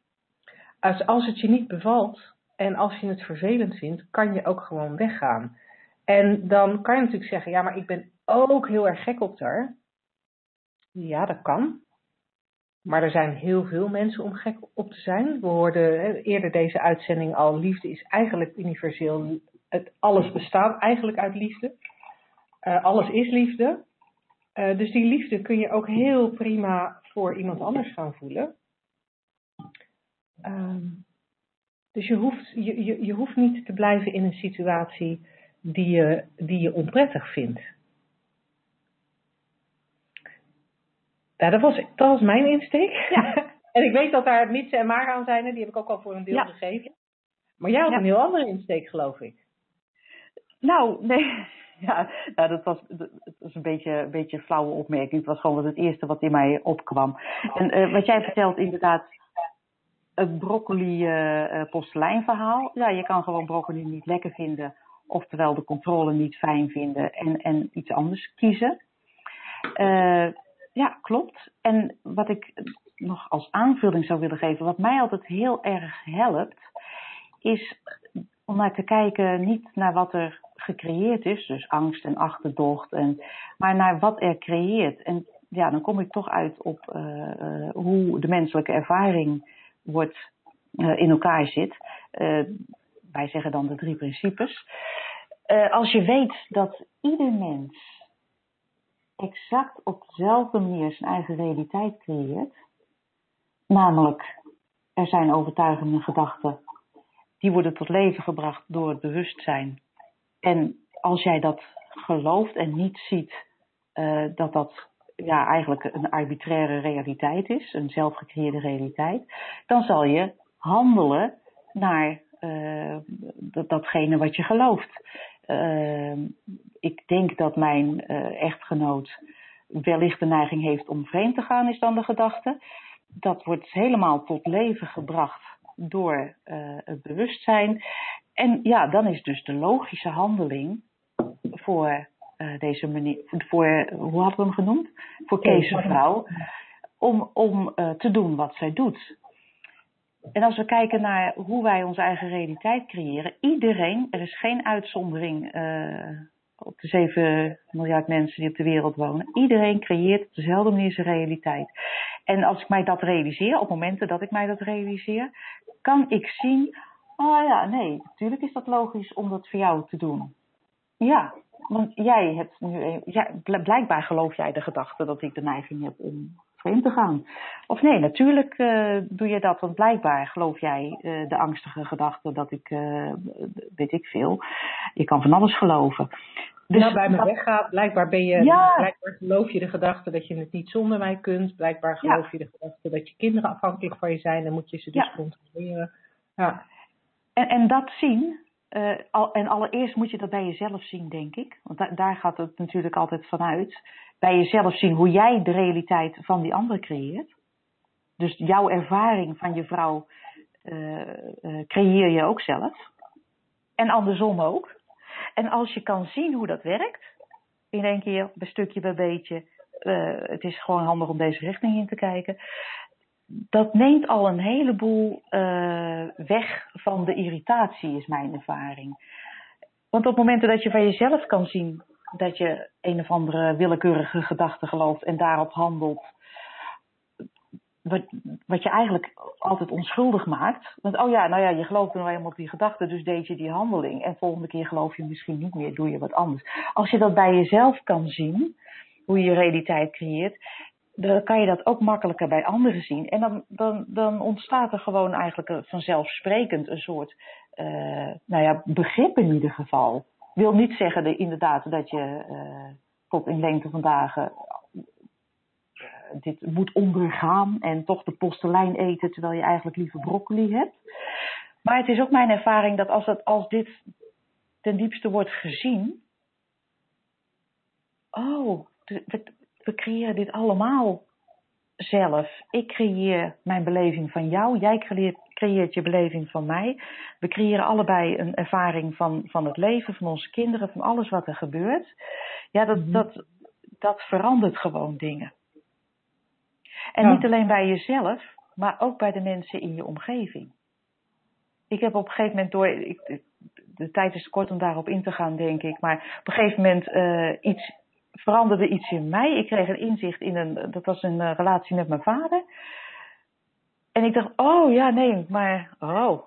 Als, als het je niet bevalt en als je het vervelend vindt, kan je ook gewoon weggaan. En dan kan je natuurlijk zeggen, ja, maar ik ben ook heel erg gek op haar. Ja, dat kan. Maar er zijn heel veel mensen om gek op te zijn. We hoorden eerder deze uitzending al, liefde is eigenlijk universeel. Het, alles bestaat eigenlijk uit liefde. Uh, alles is liefde. Uh, dus die liefde kun je ook heel prima voor iemand anders gaan voelen. Um, dus je hoeft, je, je, je hoeft niet te blijven in een situatie die je, die je onprettig vindt. Ja, dat was, dat was mijn insteek. Ja. en ik weet dat daar mitsen en maar aan zijn, en die heb ik ook al voor een deel ja. gegeven. Maar jij had ja. een heel andere insteek, geloof ik. Nou, nee. Ja, nou, dat was, was een beetje een beetje flauwe opmerking. Het was gewoon het eerste wat in mij opkwam. En uh, wat jij vertelt, inderdaad, het broccoli uh, posteleinverhaal. Ja, je kan gewoon broccoli niet lekker vinden, oftewel de controle niet fijn vinden en, en iets anders kiezen. Ja, klopt. En wat ik nog als aanvulling zou willen geven, wat mij altijd heel erg helpt, is om naar te kijken niet naar wat er gecreëerd is, dus angst en achterdocht, en, maar naar wat er creëert. En ja, dan kom ik toch uit op uh, uh, hoe de menselijke ervaring wordt, uh, in elkaar zit. wij zeggen dan de drie principes. als je weet dat ieder mens exact op dezelfde manier zijn eigen realiteit creëert. Namelijk, er zijn overtuigende gedachten, die worden tot leven gebracht door het bewustzijn. En als jij dat gelooft en niet ziet uh, dat dat ja, eigenlijk een arbitraire realiteit is, een zelfgecreëerde realiteit, dan zal je handelen naar uh, datgene wat je gelooft. Uh, ik denk dat mijn echtgenoot wellicht de neiging heeft om vreemd te gaan, is dan de gedachte. Dat wordt helemaal tot leven gebracht door uh, het bewustzijn. En ja, dan is dus de logische handeling voor uh, deze meneer, voor, hoe hadden we hem genoemd? Voor Kees' vrouw, om, om te doen wat zij doet. En als we kijken naar hoe wij onze eigen realiteit creëren, iedereen, er is geen uitzondering op de 7 miljard mensen die op de wereld wonen, iedereen creëert op dezelfde manier zijn realiteit. En als ik mij dat realiseer, op momenten dat ik mij dat realiseer, kan ik zien, oh ja, nee, natuurlijk is dat logisch om dat voor jou te doen. Ja, want jij hebt nu, ja, blijkbaar geloof jij de gedachte dat ik de neiging heb om vreemd te gaan. Of nee, natuurlijk uh, doe je dat, want blijkbaar geloof jij uh, de angstige gedachte dat ik, uh, weet ik veel, je kan van alles geloven. Dus nou, bij me dat... weggaat, blijkbaar ben je, ja. blijkbaar geloof je de gedachte dat je het niet zonder mij kunt, blijkbaar geloof ja. je de gedachte dat je kinderen afhankelijk van je zijn, dan moet je ze dus ja. controleren. Ja. En, en dat zien, uh, al, en allereerst moet je dat bij jezelf zien, denk ik. Want da daar gaat het natuurlijk altijd vanuit bij jezelf zien hoe jij de realiteit van die ander creëert. Dus jouw ervaring van je vrouw uh, uh, creëer je ook zelf. En andersom ook. En als je kan zien hoe dat werkt, in één keer, bij stukje bij beetje, uh, het is gewoon handig om deze richting in te kijken. Dat neemt al een heleboel weg van de irritatie, is mijn ervaring. Want op momenten dat je van jezelf kan zien dat je een of andere willekeurige gedachte gelooft en daarop handelt. Wat, wat je eigenlijk altijd onschuldig maakt. Want oh ja, nou ja, je gelooft nou eenmaal op die gedachte, dus deed je die handeling. En volgende keer geloof je misschien niet meer, doe je wat anders. Als je dat bij jezelf kan zien, hoe je je realiteit creëert, dan kan je dat ook makkelijker bij anderen zien. En dan, dan, dan ontstaat er gewoon eigenlijk vanzelfsprekend een soort uh, nou ja, begrip in ieder geval wil niet zeggen de, inderdaad dat je uh, tot in lengte van dagen dit moet ondergaan en toch de postelijn eten terwijl je eigenlijk liever broccoli hebt. Maar het is ook mijn ervaring dat als, het, als dit ten diepste wordt gezien, oh, we, we creëren dit allemaal zelf. Ik creëer mijn beleving van jou. Jij creëert, creëert je beleving van mij. We creëren allebei een ervaring van, van het leven, van onze kinderen, van alles wat er gebeurt. Ja, dat, Mhm. dat, dat verandert gewoon dingen. En Ja. niet alleen bij jezelf, maar ook bij de mensen in je omgeving. Ik heb op een gegeven moment door. Ik, de tijd is kort om daarop in te gaan, denk ik. Maar op een gegeven moment eh, iets, veranderde iets in mij. Ik kreeg een inzicht in een. Dat was een eh, relatie met mijn vader. En ik dacht, oh ja, nee, maar. Oh,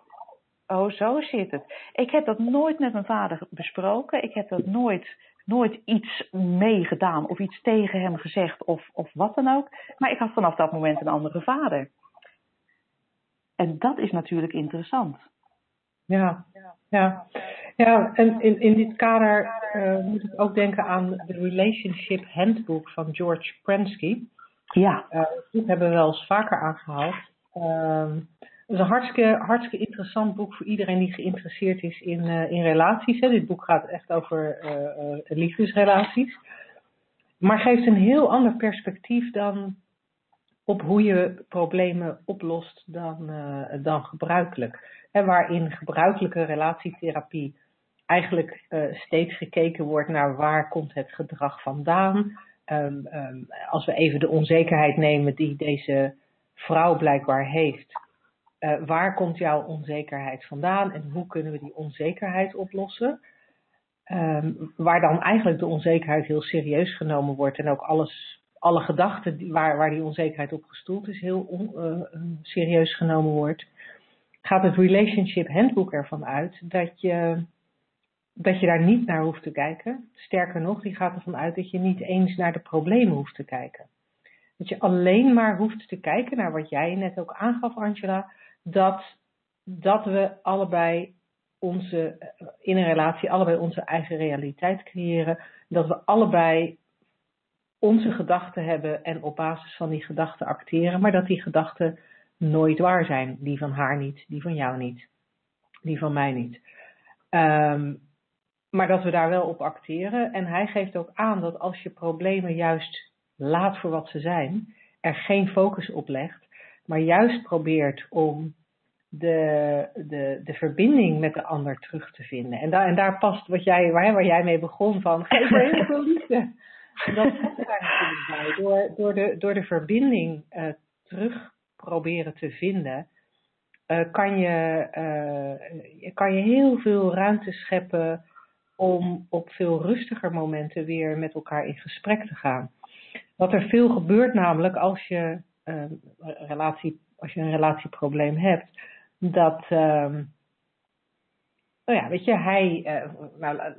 oh, zo zit het. Ik heb dat nooit met mijn vader besproken. Ik heb dat nooit, nooit iets meegedaan of iets tegen hem gezegd of, of wat dan ook. Maar ik had vanaf dat moment een andere vader. En dat is natuurlijk interessant. Ja, ja. ja en in, in dit kader eh, moet ik ook denken aan de Relationship Handbook van George Prensky. Ja, Uh, dit hebben we wel eens vaker aangehaald. Ehm, het is een hartstikke, hartstikke interessant boek voor iedereen die geïnteresseerd is in, eh, in relaties. Hè. Dit boek gaat echt over eh, liefdesrelaties. Maar geeft een heel ander perspectief dan op hoe je problemen oplost dan, dan gebruikelijk. Hè, waarin gebruikelijke relatietherapie eigenlijk steeds gekeken wordt naar waar komt het gedrag vandaan. Um, als we even de onzekerheid nemen die deze vrouw blijkbaar heeft. Uh, waar komt jouw onzekerheid vandaan en hoe kunnen we die onzekerheid oplossen? Um, waar dan eigenlijk de onzekerheid heel serieus genomen wordt en ook alles, alle gedachten waar, waar die onzekerheid op gestoeld is heel on, uh, serieus genomen wordt. Gaat het Relationship Handbook ervan uit dat je dat je daar niet naar hoeft te kijken. Sterker nog, die gaat ervan uit dat je niet eens naar de problemen hoeft te kijken. Dat je alleen maar hoeft te kijken naar wat jij net ook aangaf, Angela, dat, dat we allebei onze, in een relatie allebei onze eigen realiteit creëren. Dat we allebei onze gedachten hebben en op basis van die gedachten acteren, maar dat die gedachten nooit waar zijn. Die van haar niet, die van jou niet, die van mij niet. Um, maar dat we daar wel op acteren. En hij geeft ook aan dat als je problemen juist laat voor wat ze zijn, er geen focus op legt, maar juist probeert om de, de, de verbinding met de ander terug te vinden. En daar, en daar past wat jij, waar, waar jij mee begon van, geef er heel veel liefde. En dat past daar natuurlijk bij. Door, door, de, door de verbinding uh, terug proberen te vinden, uh, kan, je, uh, kan je heel veel ruimte scheppen om op veel rustiger momenten weer met elkaar in gesprek te gaan. Wat er veel gebeurt namelijk als je, uh, relatie, als je een relatieprobleem hebt, dat, uh, nou ja, weet je, hij, uh, nou,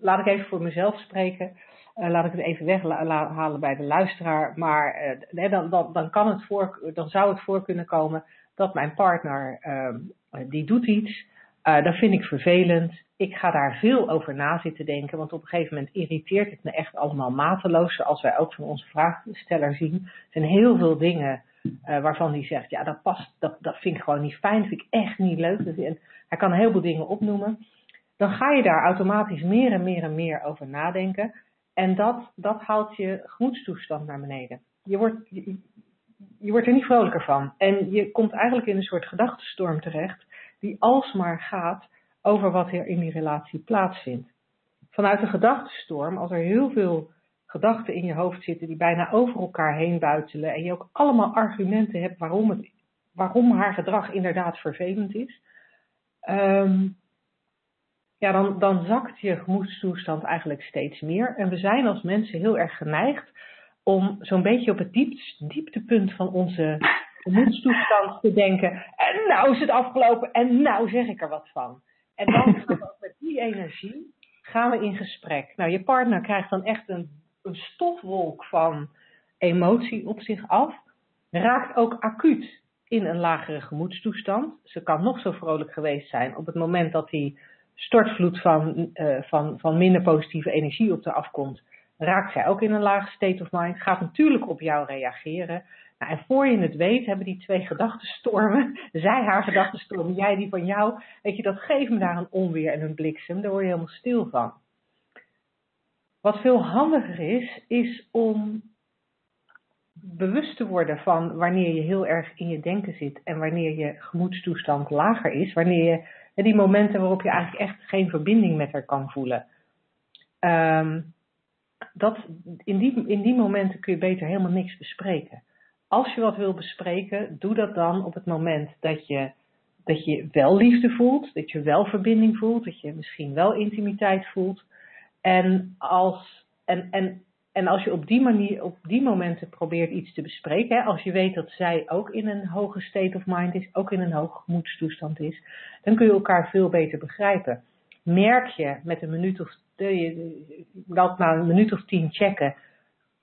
laat ik even voor mezelf spreken, uh, laat ik het even weghalen bij de luisteraar, maar dan, dan, dan, kan het voor, dan zou het voor kunnen komen dat mijn partner, die doet iets, dat vind ik vervelend, ik ga daar veel over na zitten denken, want op een gegeven moment irriteert het me echt allemaal mateloos, zoals wij ook van onze vraagsteller zien. Er zijn heel veel dingen uh, waarvan hij zegt, ja, dat past, dat, dat vind ik gewoon niet fijn, dat vind ik echt niet leuk. En hij kan heel veel dingen opnoemen. Dan ga je daar automatisch meer en meer en meer over nadenken. En dat, dat haalt je gemoedstoestand naar beneden. Je wordt, je wordt er niet vrolijker van. En je komt eigenlijk in een soort gedachtenstorm terecht, die alsmaar gaat over wat er in die relatie plaatsvindt. Vanuit de gedachtenstorm, als er heel veel gedachten in je hoofd zitten die bijna over elkaar heen buitelen en je ook allemaal argumenten hebt waarom, het, waarom haar gedrag inderdaad vervelend is, um, ja, dan, dan zakt je gemoedstoestand eigenlijk steeds meer. En we zijn als mensen heel erg geneigd om zo'n beetje op het dieptepunt van onze gemoedstoestand te denken, en nou is het afgelopen en nou zeg ik er wat van. En dan gaan we ook met die energie gaan we in gesprek. Nou, je partner krijgt dan echt een, een stofwolk van emotie op zich af. Raakt ook acuut in een lagere gemoedstoestand. Ze kan nog zo vrolijk geweest zijn op het moment dat die stortvloed van, uh, van, van minder positieve energie op haar afkomt. Raakt zij ook in een lage state of mind. Gaat natuurlijk op jou reageren. Nou, en voor je het weet, hebben die twee gedachtenstormen, zij haar gedachtenstorm, jij die van jou, weet je, dat geeft me daar een onweer en een bliksem, daar word je helemaal stil van. Wat veel handiger is, is om bewust te worden van wanneer je heel erg in je denken zit en wanneer je gemoedstoestand lager is, wanneer je die momenten waarop je eigenlijk echt geen verbinding met haar kan voelen. Ehm, dat, in, die, in die momenten kun je beter helemaal niks bespreken. Als je wat wil bespreken, doe dat dan op het moment dat je, dat je wel liefde voelt, dat je wel verbinding voelt, dat je misschien wel intimiteit voelt. En als, en, en en als je op die manier, op die momenten probeert iets te bespreken, hè, als je weet dat zij ook in een hoge state of mind is, ook in een hoge gemoedstoestand is, dan kun je elkaar veel beter begrijpen. Merk je met een minuut of, laat maar een minuut of tien checken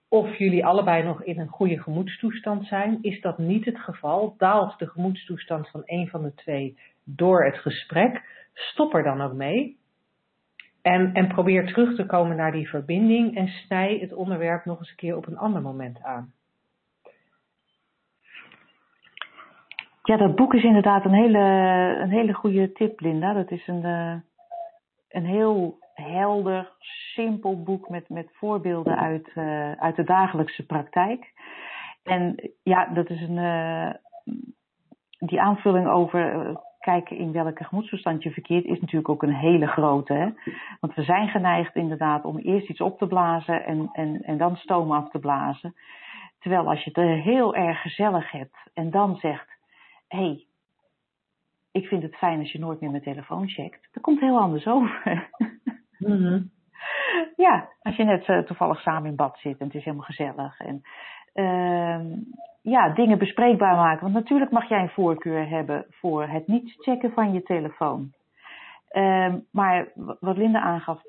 of jullie allebei nog in een goede gemoedstoestand zijn. Is dat niet het geval, daalt de gemoedstoestand van een van de twee door het gesprek, stop er dan ook mee. En, en probeer terug te komen naar die verbinding en snij het onderwerp nog eens een keer op een ander moment aan. Ja, dat boek is inderdaad een hele, een hele goede tip, Linda. Dat is een, uh, een heel helder, simpel boek met, met voorbeelden uit, uh, uit de dagelijkse praktijk. En ja, dat is een, uh, die aanvulling over kijken in welke gemoedstoestand je verkeert, is natuurlijk ook een hele grote. Hè? Want we zijn geneigd inderdaad om eerst iets op te blazen en, en, en dan stoom af te blazen. Terwijl als je het heel erg gezellig hebt en dan zegt: hé, hey, ik vind het fijn als je nooit meer mijn telefoon checkt, dat komt heel anders over. Mm Ja, als je net uh, toevallig samen in bad zit en het is helemaal gezellig. En uh, ja, dingen bespreekbaar maken. Want natuurlijk mag jij een voorkeur hebben voor het niet checken van je telefoon. Uh, maar wat Linda aangaf,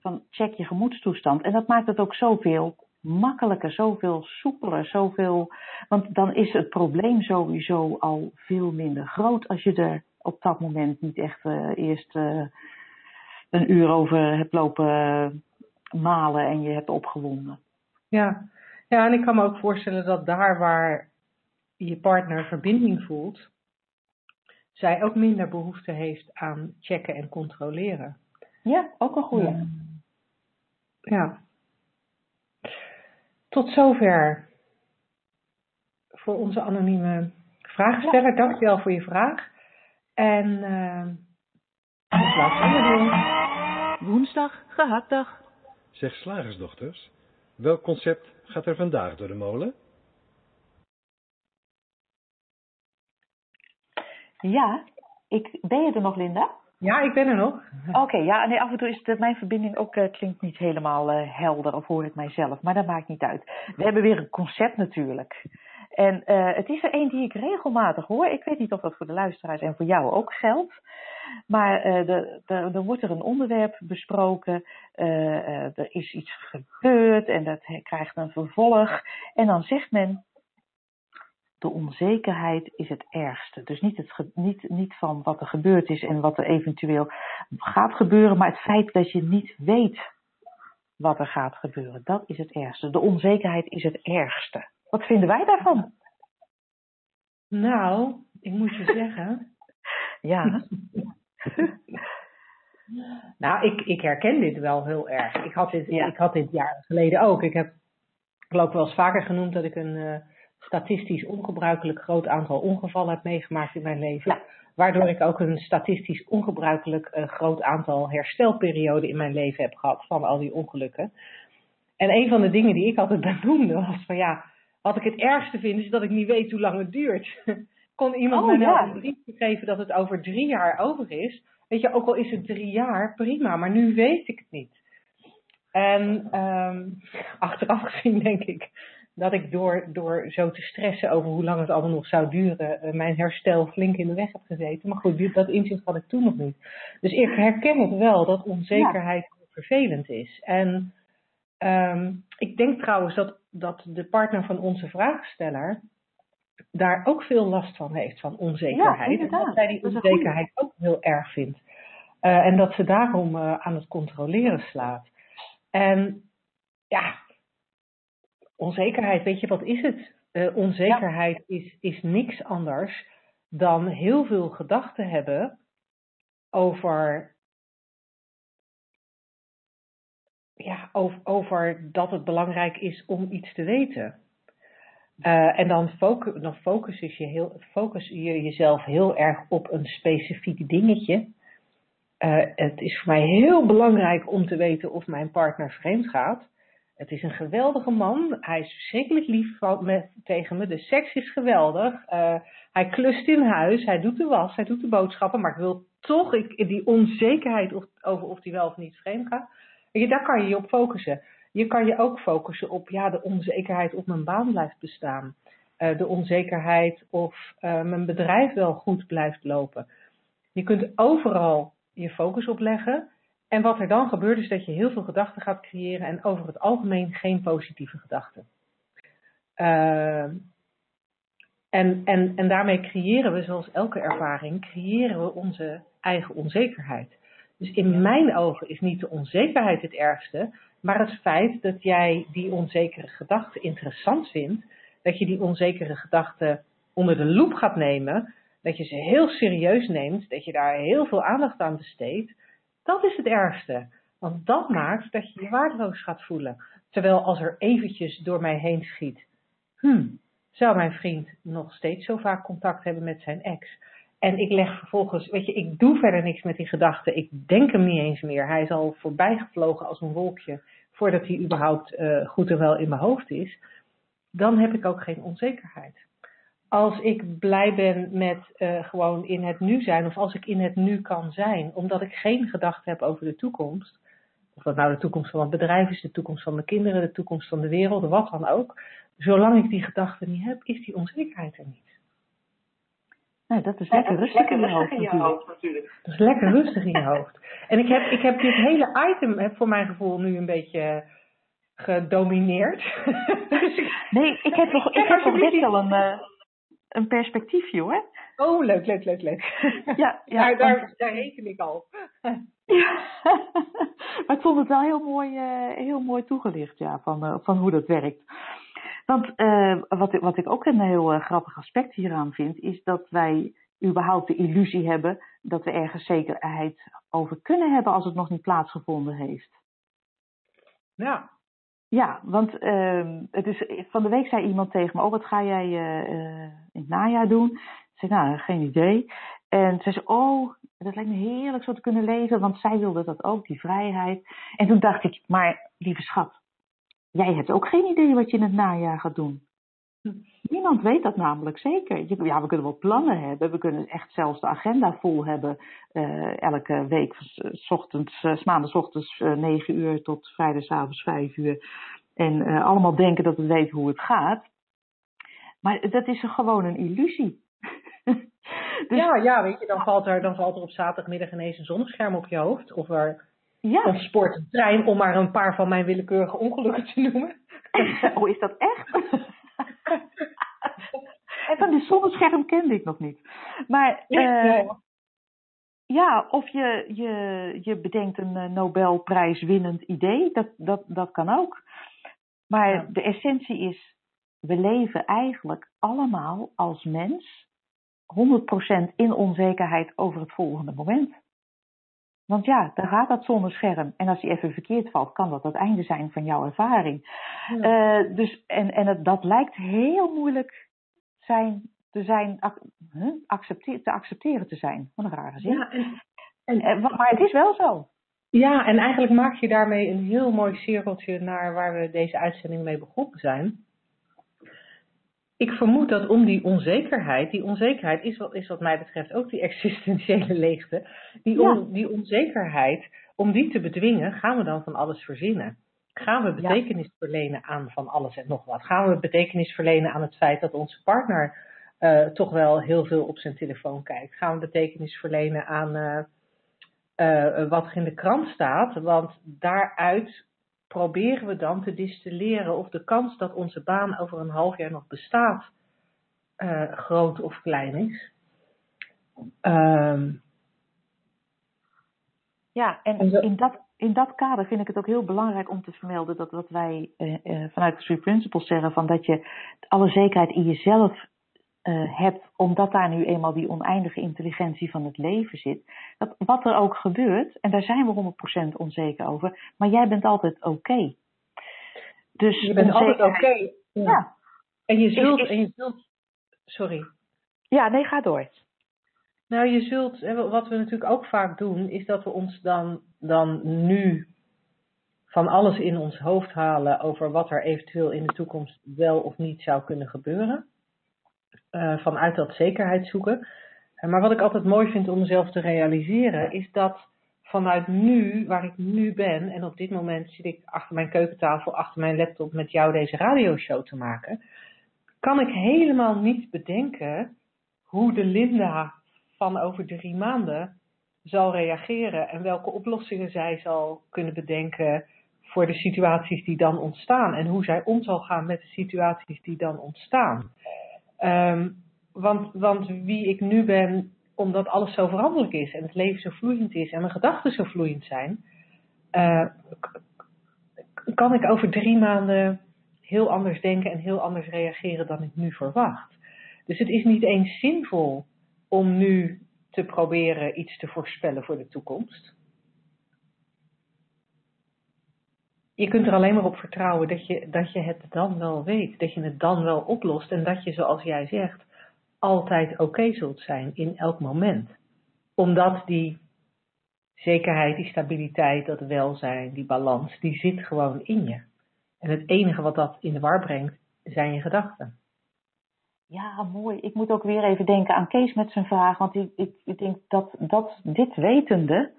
van check je gemoedstoestand. En dat maakt het ook zoveel makkelijker, zoveel soepeler, zoveel. Want dan is het probleem sowieso al veel minder groot als je er op dat moment niet echt uh, eerst uh, een uur over hebt lopen malen en je hebt opgewonden. Ja, ja, en ik kan me ook voorstellen dat daar waar je partner verbinding voelt, zij ook minder behoefte heeft aan checken en controleren. Ja, ook een goede. Ja. ja. Tot zover voor onze anonieme vraagsteller. Ja. Dankjewel voor je vraag. En uh, Woensdag, gehaktdag. Zeg slagersdochters, welk concept gaat er vandaag door de molen? Ja, ik, ben je er nog, Linda? Ja, ik ben er nog. Oké, ja, nee, af en toe is het, mijn verbinding ook uh, klinkt niet helemaal uh, helder, of hoor ik mijzelf, maar dat maakt niet uit. We hebben weer een concept natuurlijk. En uh, het is er een die ik regelmatig hoor. Ik weet niet of dat voor de luisteraars en voor jou ook geldt. Maar er wordt er een onderwerp besproken. er is iets gebeurd en dat krijgt een vervolg. En dan zegt men, de onzekerheid is het ergste. Dus niet, het, niet, niet van wat er gebeurd is en wat er eventueel gaat gebeuren, maar het feit dat je niet weet wat er gaat gebeuren, dat is het ergste. De onzekerheid is het ergste. Wat vinden wij daarvan? Nou, ik moet je zeggen. ja. nou, ik, ik herken dit wel heel erg. Ik had dit, ik had dit jaren geleden ook. Ik heb, ik geloof wel eens vaker genoemd dat ik een. Uh, statistisch ongebruikelijk groot aantal ongevallen heb meegemaakt in mijn leven. Waardoor ik ook een statistisch ongebruikelijk uh, groot aantal herstelperioden in mijn leven heb gehad van al die ongelukken. En een van de dingen die ik altijd benoemde was van ja, wat ik het ergste vind is dat ik niet weet hoe lang het duurt. Kon iemand oh, mij nou een brief geven dat het over drie jaar over is? Weet je, ook al is het drie jaar, prima, maar nu weet ik het niet. En um, achteraf gezien denk ik dat ik door, door zo te stressen over hoe lang het allemaal nog zou duren, uh, mijn herstel flink in de weg heb gezeten. Maar goed, dat inzicht had ik toen nog niet. Dus ik herken het wel dat onzekerheid ja. vervelend is. En um, ik denk trouwens dat, dat de partner van onze vraagsteller daar ook veel last van heeft, van onzekerheid. Ja, en dat zij die onzekerheid ook heel erg vindt. Uh, en dat ze daarom uh, aan het controleren slaat. En ja, onzekerheid, weet je, wat is het? Uh, onzekerheid is, is niks anders dan heel veel gedachten hebben over, ja, over, over dat het belangrijk is om iets te weten. Uh, en dan, focus, dan focus, je heel, focus je jezelf heel erg op een specifiek dingetje. Uh, het is voor mij heel belangrijk om te weten of mijn partner vreemd gaat. Het is een geweldige man. Hij is verschrikkelijk lief van, met, tegen me. De seks is geweldig. Uh, hij klust in huis. Hij doet de was. Hij doet de boodschappen. Maar ik wil toch ik, die onzekerheid over of hij wel of niet vreemd gaat. Je, daar kan je je op focussen. Je kan je ook focussen op ja, de onzekerheid of mijn baan blijft bestaan. Uh, de onzekerheid of uh, mijn bedrijf wel goed blijft lopen. Je kunt overal je focus op leggen. En wat er dan gebeurt is dat je heel veel gedachten gaat creëren en over het algemeen geen positieve gedachten. Uh, en, en, en daarmee creëren we, zoals elke ervaring, creëren we onze eigen onzekerheid. Dus in mijn ogen is niet de onzekerheid het ergste, maar het feit dat jij die onzekere gedachten interessant vindt, dat je die onzekere gedachten onder de loep gaat nemen, dat je ze heel serieus neemt, dat je daar heel veel aandacht aan besteedt, dat is het ergste. Want dat maakt dat je je waardeloos gaat voelen. Terwijl als er eventjes door mij heen schiet, hmm, zou mijn vriend nog steeds zo vaak contact hebben met zijn ex? En ik leg vervolgens, weet je, ik doe verder niks met die gedachten. Ik denk hem niet eens meer. Hij is al voorbij gevlogen als een wolkje voordat hij überhaupt uh, goed en wel in mijn hoofd is. Dan heb ik ook geen onzekerheid. Als ik blij ben met uh, gewoon in het nu zijn, of als ik in het nu kan zijn, omdat ik geen gedachten heb over de toekomst, of dat nou de toekomst van het bedrijf is, de toekomst van mijn kinderen, de toekomst van de wereld, wat dan ook. Zolang ik die gedachten niet heb, is die onzekerheid er niet. Nou, dat is lekker rustig in je hoofd natuurlijk. Dat is lekker rustig in je hoofd. En ik heb, ik heb dit hele item heb voor mijn gevoel nu een beetje gedomineerd. nee, ik heb nog, ik heb nog best wel een, uh, een perspectiefje hoor. Oh, leuk, leuk, leuk, leuk. Ja, ja daar, daar, daar reken ik al. ja, maar ik vond het wel heel mooi, uh, heel mooi toegelicht ja, van, uh, van hoe dat werkt. Want uh, wat, wat ik ook een heel uh, grappig aspect hieraan vind, is dat wij überhaupt de illusie hebben dat we ergens zekerheid over kunnen hebben als het nog niet plaatsgevonden heeft. Ja. Ja, want uh, het is, van de week zei iemand tegen me, oh wat ga jij uh, in het najaar doen? Ik zei, nou, geen idee. En ze zei, oh, dat lijkt me heerlijk zo te kunnen leven, want zij wilde dat ook, die vrijheid. En toen dacht ik, maar lieve schat, Jij hebt ook geen idee wat je in het najaar gaat doen. Niemand weet dat namelijk zeker. Ja, we kunnen wel plannen hebben. We kunnen echt zelfs de agenda vol hebben. Uh, elke week, s ochtends, uh, maandagochtends uh, 9 uur tot vrijdagavond 5 uur. En allemaal denken dat we weten hoe het gaat. Maar dat is gewoon een illusie. dus, ja, ja, weet je, dan valt, er, dan valt er op zaterdagmiddag ineens een zonnescherm op je hoofd. Of er ja. Of sport trein, om maar een paar van mijn willekeurige ongelukken te noemen. oh, is dat echt? en van die zonnescherm kende ik nog niet. Maar uh, ja, of je, je, je bedenkt een uh, Nobelprijswinnend idee, dat, dat, dat kan ook. Maar ja. de essentie is, we leven eigenlijk allemaal als mens 100% in onzekerheid over het volgende moment. Want ja, dan gaat dat zonder scherm. En als die even verkeerd valt, kan dat het einde zijn van jouw ervaring. Ja. Uh, dus, en en het, dat lijkt heel moeilijk zijn, te, zijn, ac, huh? accepteer, te accepteren te zijn. Wat een rare zin. Ja, en, en, en, maar het is wel zo. Ja, en eigenlijk maak je daarmee een heel mooi cirkeltje naar waar we deze uitzending mee begonnen zijn ik vermoed dat om die onzekerheid, die onzekerheid is, is wat mij betreft ook die existentiële leegte, die, on, ja. die onzekerheid, om die te bedwingen, gaan we dan van alles verzinnen. Gaan we betekenis ja. verlenen aan van alles en nog wat? Gaan we betekenis verlenen aan het feit dat onze partner uh, toch wel heel veel op zijn telefoon kijkt? Gaan we betekenis verlenen aan uh, uh, wat er in de krant staat? Want daaruit proberen we dan te distilleren of de kans dat onze baan over een half jaar nog bestaat uh, groot of klein is. Um, ja, en in dat, in dat kader vind ik het ook heel belangrijk om te vermelden dat wat wij uh, uh, vanuit de Three Principles zeggen, van dat je alle zekerheid in jezelf uh, hebt, omdat daar nu eenmaal die oneindige intelligentie van het leven zit. Dat wat er ook gebeurt, en daar zijn we 100% onzeker over, maar jij bent altijd oké. Okay. Dus je bent altijd oké. Okay. Ja. En je zult, is- en je zult, sorry. Ja, nee, ga door. Nou, je zult, wat we natuurlijk ook vaak doen, is dat we ons dan, dan nu van alles in ons hoofd halen over wat er eventueel in de toekomst wel of niet zou kunnen gebeuren. Eh, vanuit dat zekerheid zoeken. Eh, Maar wat ik altijd mooi vind om mezelf te realiseren, is dat vanuit nu, waar ik nu ben, en op dit moment zit ik achter mijn keukentafel, achter mijn laptop met jou deze radioshow te maken, kan ik helemaal niet bedenken hoe de Linda van over drie maanden zal reageren en welke oplossingen zij zal kunnen bedenken voor de situaties die dan ontstaan en hoe zij om zal gaan met de situaties die dan ontstaan. Ehm, want, want wie ik nu ben, omdat alles zo veranderlijk is en het leven zo vloeiend is en mijn gedachten zo vloeiend zijn, eh, kan ik over drie maanden heel anders denken en heel anders reageren dan ik nu verwacht. Dus het is niet eens zinvol om nu te proberen iets te voorspellen voor de toekomst. Je kunt er alleen maar op vertrouwen dat je, dat je het dan wel weet, dat je het dan wel oplost en dat je, zoals jij zegt, altijd oké zult zijn in elk moment. Omdat die zekerheid, die stabiliteit, dat welzijn, die balans, die zit gewoon in je. En het enige wat dat in de war brengt, zijn je gedachten. Ja, mooi. Ik moet ook weer even denken aan Kees met zijn vraag. Want ik, ik, ik denk dat, dat dit wetende,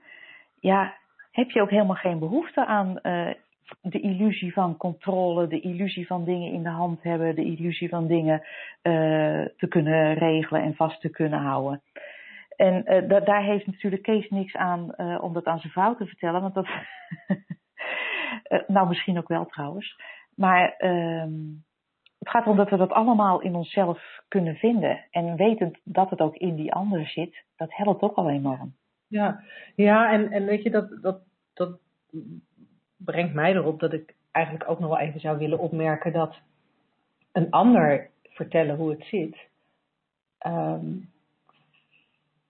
ja, heb je ook helemaal geen behoefte aan eh, de illusie van controle, de illusie van dingen in de hand hebben, de illusie van dingen eh, te kunnen regelen en vast te kunnen houden. En eh, da- daar heeft natuurlijk Kees niks aan eh, om dat aan zijn vrouw te vertellen, want dat. Nou, misschien ook wel trouwens. Maar ehm, het gaat erom dat we dat allemaal in onszelf kunnen vinden. En wetend dat het ook in die ander zit, dat helpt ook al enorm. Ja, ja en, en weet je, dat, dat, dat brengt mij erop dat ik eigenlijk ook nog wel even zou willen opmerken dat een ander vertellen hoe het zit, ehm,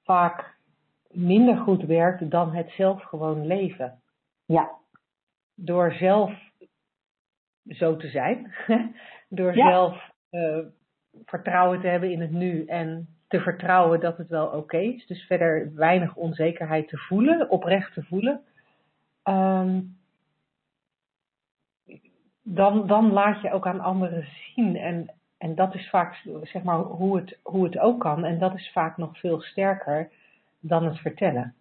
vaak minder goed werkt dan het zelf gewoon leven. Ja, Door zelf zo te zijn, door Ja. zelf eh, vertrouwen te hebben in het nu en te vertrouwen dat het wel oké is. Dus verder weinig onzekerheid te voelen, oprecht te voelen. Ehm, dan, dan laat je ook aan anderen zien. En, en dat is vaak zeg maar, hoe, het, hoe het ook kan. En dat is vaak nog veel sterker dan het vertellen.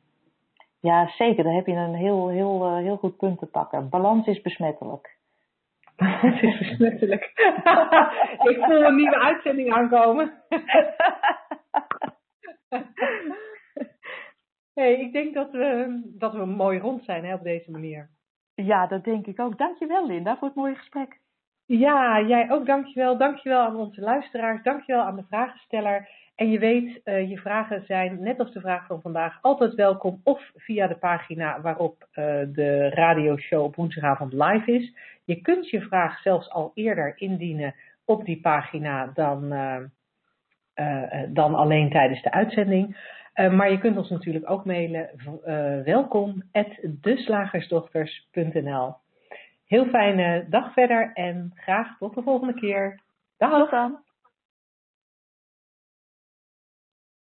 ja zeker. Daar heb je een heel, heel, eh, heel goed punt te pakken. Balans is besmettelijk. het is besmettelijk. Ik voel een nieuwe uitzending aankomen. hey, ik denk dat we, dat we mooi rond zijn hè, op deze manier. Ja, dat denk ik ook. Dankjewel Linda voor het mooie gesprek. Ja, jij ook dankjewel. Dankjewel aan onze luisteraars. Dankjewel aan de vragensteller. En je weet, eh, je vragen zijn, net als de vraag van vandaag, altijd welkom. Of via de pagina waarop eh, de radioshow op woensdagavond live is. Je kunt je vraag zelfs al eerder indienen op die pagina dan, eh, dan alleen tijdens de uitzending. Eh, maar je kunt ons natuurlijk ook mailen. eh welkom deslagersdochters.nl Heel fijne dag verder en graag tot de volgende keer. Dag! Tot.